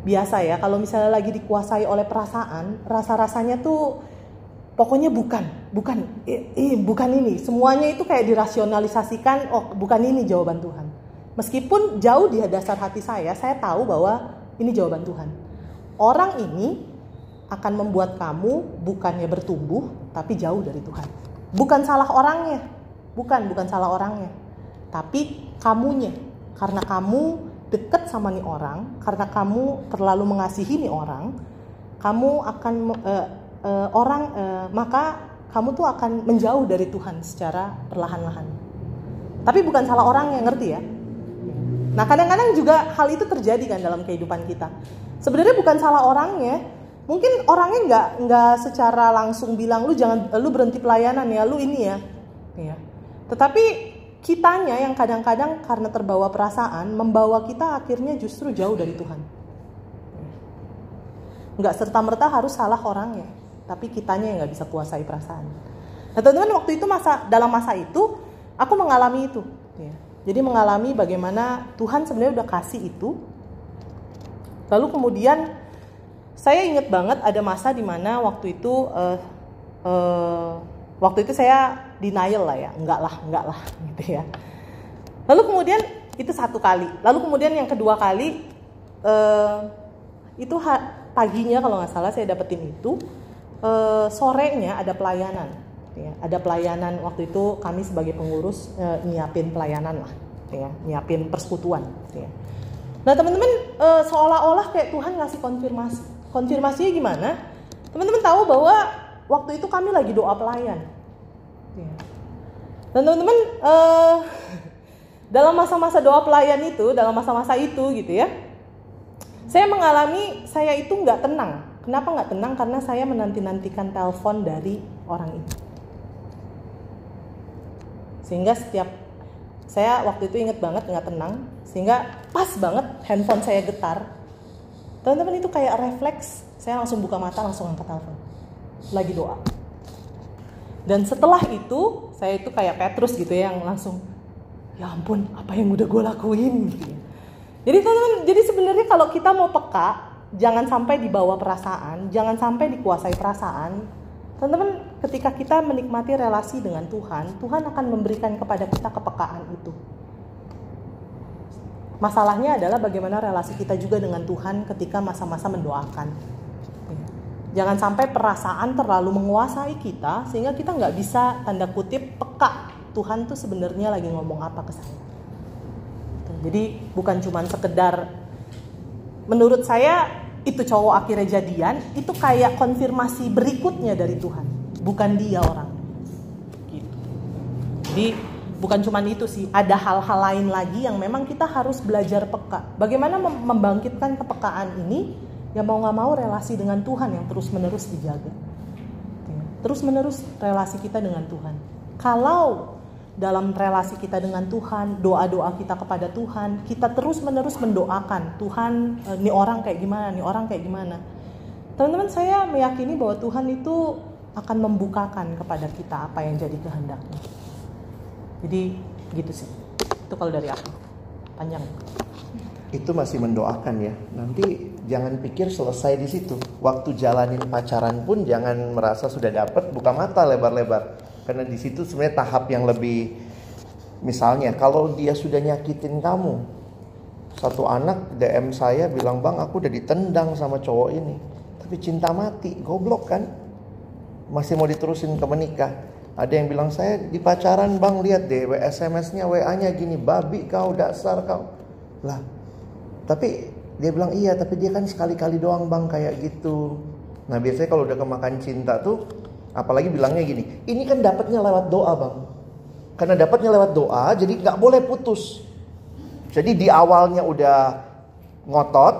Biasa ya, kalau misalnya lagi dikuasai oleh perasaan, rasa-rasanya tuh pokoknya bukan, bukan, eh, eh, bukan ini. Semuanya itu kayak dirasionalisasikan, oh bukan ini jawaban Tuhan. Meskipun jauh di dasar hati saya, saya tahu bahwa ini jawaban Tuhan. Orang ini akan membuat kamu bukannya bertumbuh, tapi jauh dari Tuhan. Bukan salah orangnya, bukan, bukan salah orangnya, tapi kamunya. Karena kamu deket sama nih orang, karena kamu terlalu mengasihi nih orang, kamu akan uh, uh, orang, uh, maka kamu tuh akan menjauh dari Tuhan secara perlahan-lahan. Tapi bukan salah orang yang ngerti ya. Nah kadang-kadang juga hal itu terjadi kan dalam kehidupan kita. Sebenarnya bukan salah orangnya. Mungkin orangnya nggak nggak secara langsung bilang lu jangan lu berhenti pelayanan ya lu ini ya. Ya tetapi kitanya yang kadang-kadang karena terbawa perasaan membawa kita akhirnya justru jauh dari Tuhan. Nggak serta merta harus salah orangnya tapi kitanya yang nggak bisa kuasai perasaan nah teman-teman waktu itu masa dalam masa itu aku mengalami itu ya. jadi mengalami bagaimana Tuhan sebenarnya udah kasih itu Lalu kemudian saya ingat banget ada masa di mana waktu itu uh, uh, waktu itu saya denial lah ya, enggak lah, enggak lah gitu ya. Lalu kemudian itu satu kali. Lalu kemudian yang kedua kali uh, itu paginya kalau nggak salah saya dapetin itu uh, sorenya ada pelayanan. Ya, ada pelayanan waktu itu kami sebagai pengurus uh, nyiapin pelayanan lah, ya, nyiapin persekutuan. Ya. Nah teman-teman e, seolah-olah kayak Tuhan ngasih konfirmasi. Konfirmasinya gimana? Teman-teman tahu bahwa waktu itu kami lagi doa pelayan. Ya. Dan teman-teman e, dalam masa-masa doa pelayan itu, dalam masa-masa itu gitu ya, saya mengalami saya itu nggak tenang. Kenapa nggak tenang? Karena saya menanti-nantikan telepon dari orang itu. Sehingga setiap saya waktu itu inget banget nggak tenang, sehingga pas banget handphone saya getar. Teman-teman itu kayak refleks, saya langsung buka mata langsung angkat telepon. Lagi doa. Dan setelah itu saya itu kayak Petrus gitu ya yang langsung ya ampun apa yang udah gue lakuin gitu ya. Jadi teman-teman, jadi sebenarnya kalau kita mau peka, jangan sampai dibawa perasaan, jangan sampai dikuasai perasaan. Teman-teman, ketika kita menikmati relasi dengan Tuhan, Tuhan akan memberikan kepada kita kepekaan itu. Masalahnya adalah bagaimana relasi kita juga dengan Tuhan ketika masa-masa mendoakan. Jangan sampai perasaan terlalu menguasai kita sehingga kita nggak bisa tanda kutip peka Tuhan tuh sebenarnya lagi ngomong apa ke saya. Jadi bukan cuma sekedar menurut saya itu cowok akhirnya jadian itu kayak konfirmasi berikutnya dari Tuhan, bukan dia orang. Gitu. Jadi bukan cuma itu sih, ada hal-hal lain lagi yang memang kita harus belajar peka. Bagaimana membangkitkan kepekaan ini? Ya mau nggak mau relasi dengan Tuhan yang terus menerus dijaga. Terus menerus relasi kita dengan Tuhan. Kalau dalam relasi kita dengan Tuhan, doa-doa kita kepada Tuhan, kita terus-menerus mendoakan Tuhan, ini orang kayak gimana, ini orang kayak gimana. Teman-teman, saya meyakini bahwa Tuhan itu akan membukakan kepada kita apa yang jadi kehendaknya. Jadi gitu sih. Itu kalau dari aku. Panjang. Itu masih mendoakan ya. Nanti jangan pikir selesai di situ. Waktu jalanin pacaran pun jangan merasa sudah dapat buka mata lebar-lebar karena di situ sebenarnya tahap yang lebih misalnya kalau dia sudah nyakitin kamu. Satu anak DM saya bilang, "Bang, aku udah ditendang sama cowok ini." Tapi cinta mati, goblok kan? Masih mau diterusin ke menikah. Ada yang bilang saya di pacaran bang lihat deh SMS-nya WA-nya gini babi kau dasar kau lah tapi dia bilang iya tapi dia kan sekali-kali doang bang kayak gitu nah biasanya kalau udah kemakan cinta tuh Apalagi bilangnya gini, ini kan dapatnya lewat doa bang. Karena dapatnya lewat doa, jadi nggak boleh putus. Jadi di awalnya udah ngotot,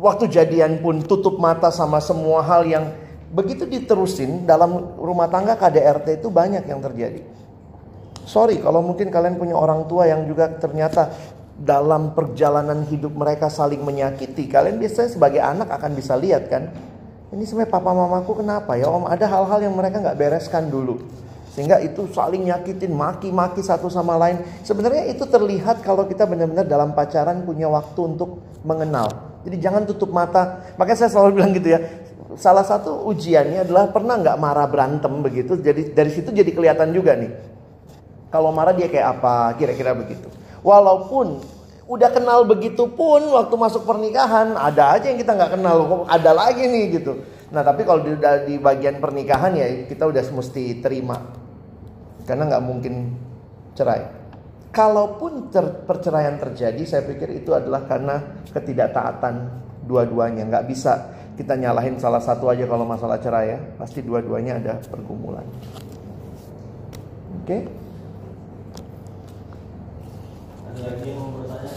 waktu jadian pun tutup mata sama semua hal yang begitu diterusin dalam rumah tangga KDRT itu banyak yang terjadi. Sorry kalau mungkin kalian punya orang tua yang juga ternyata dalam perjalanan hidup mereka saling menyakiti. Kalian biasanya sebagai anak akan bisa lihat kan ini sebenarnya papa mamaku kenapa ya om? Ada hal-hal yang mereka nggak bereskan dulu. Sehingga itu saling nyakitin maki-maki satu sama lain. Sebenarnya itu terlihat kalau kita benar-benar dalam pacaran punya waktu untuk mengenal. Jadi jangan tutup mata. Makanya saya selalu bilang gitu ya salah satu ujiannya adalah pernah nggak marah berantem begitu? Jadi dari situ jadi kelihatan juga nih. Kalau marah dia kayak apa kira-kira begitu. Walaupun udah kenal begitu pun waktu masuk pernikahan ada aja yang kita nggak kenal kok ada lagi nih gitu. Nah tapi kalau di, di bagian pernikahan ya kita udah mesti terima. Karena nggak mungkin cerai. Kalaupun ter, perceraian terjadi saya pikir itu adalah karena ketidaktaatan dua-duanya. Nggak bisa kita nyalahin salah satu aja kalau masalah cerai ya. Pasti dua-duanya ada pergumulan. Oke? okay? Ada lagi yang mau bertanya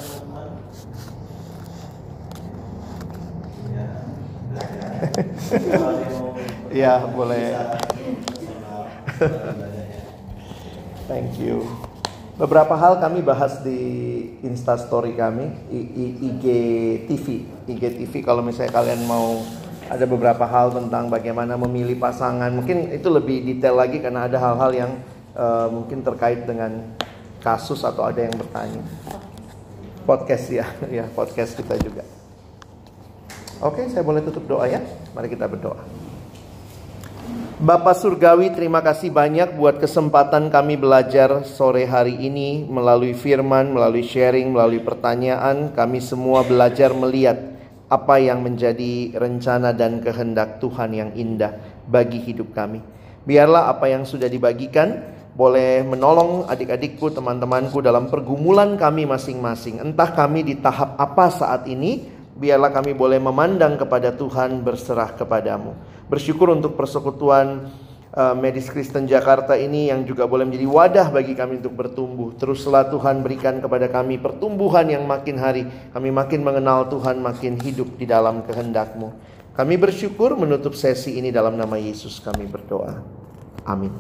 Iya, boleh. Thank you. Beberapa hal kami bahas di Insta Story kami, IG TV. IG TV kalau misalnya kalian mau ada beberapa hal tentang bagaimana memilih pasangan. Mungkin itu lebih detail lagi karena ada hal-hal yang uh, mungkin terkait dengan kasus atau ada yang bertanya. Podcast ya, ya podcast kita juga. Oke, saya boleh tutup doa ya? Mari kita berdoa. Bapak Surgawi, terima kasih banyak buat kesempatan kami belajar sore hari ini melalui firman, melalui sharing, melalui pertanyaan. Kami semua belajar melihat apa yang menjadi rencana dan kehendak Tuhan yang indah bagi hidup kami. Biarlah apa yang sudah dibagikan boleh menolong adik-adikku, teman-temanku dalam pergumulan kami masing-masing. Entah kami di tahap apa saat ini, biarlah kami boleh memandang kepada Tuhan berserah kepadamu. Bersyukur untuk persekutuan uh, Medis Kristen Jakarta ini yang juga boleh menjadi wadah bagi kami untuk bertumbuh. Teruslah Tuhan berikan kepada kami pertumbuhan yang makin hari. Kami makin mengenal Tuhan, makin hidup di dalam kehendak-Mu. Kami bersyukur menutup sesi ini dalam nama Yesus kami berdoa. Amin.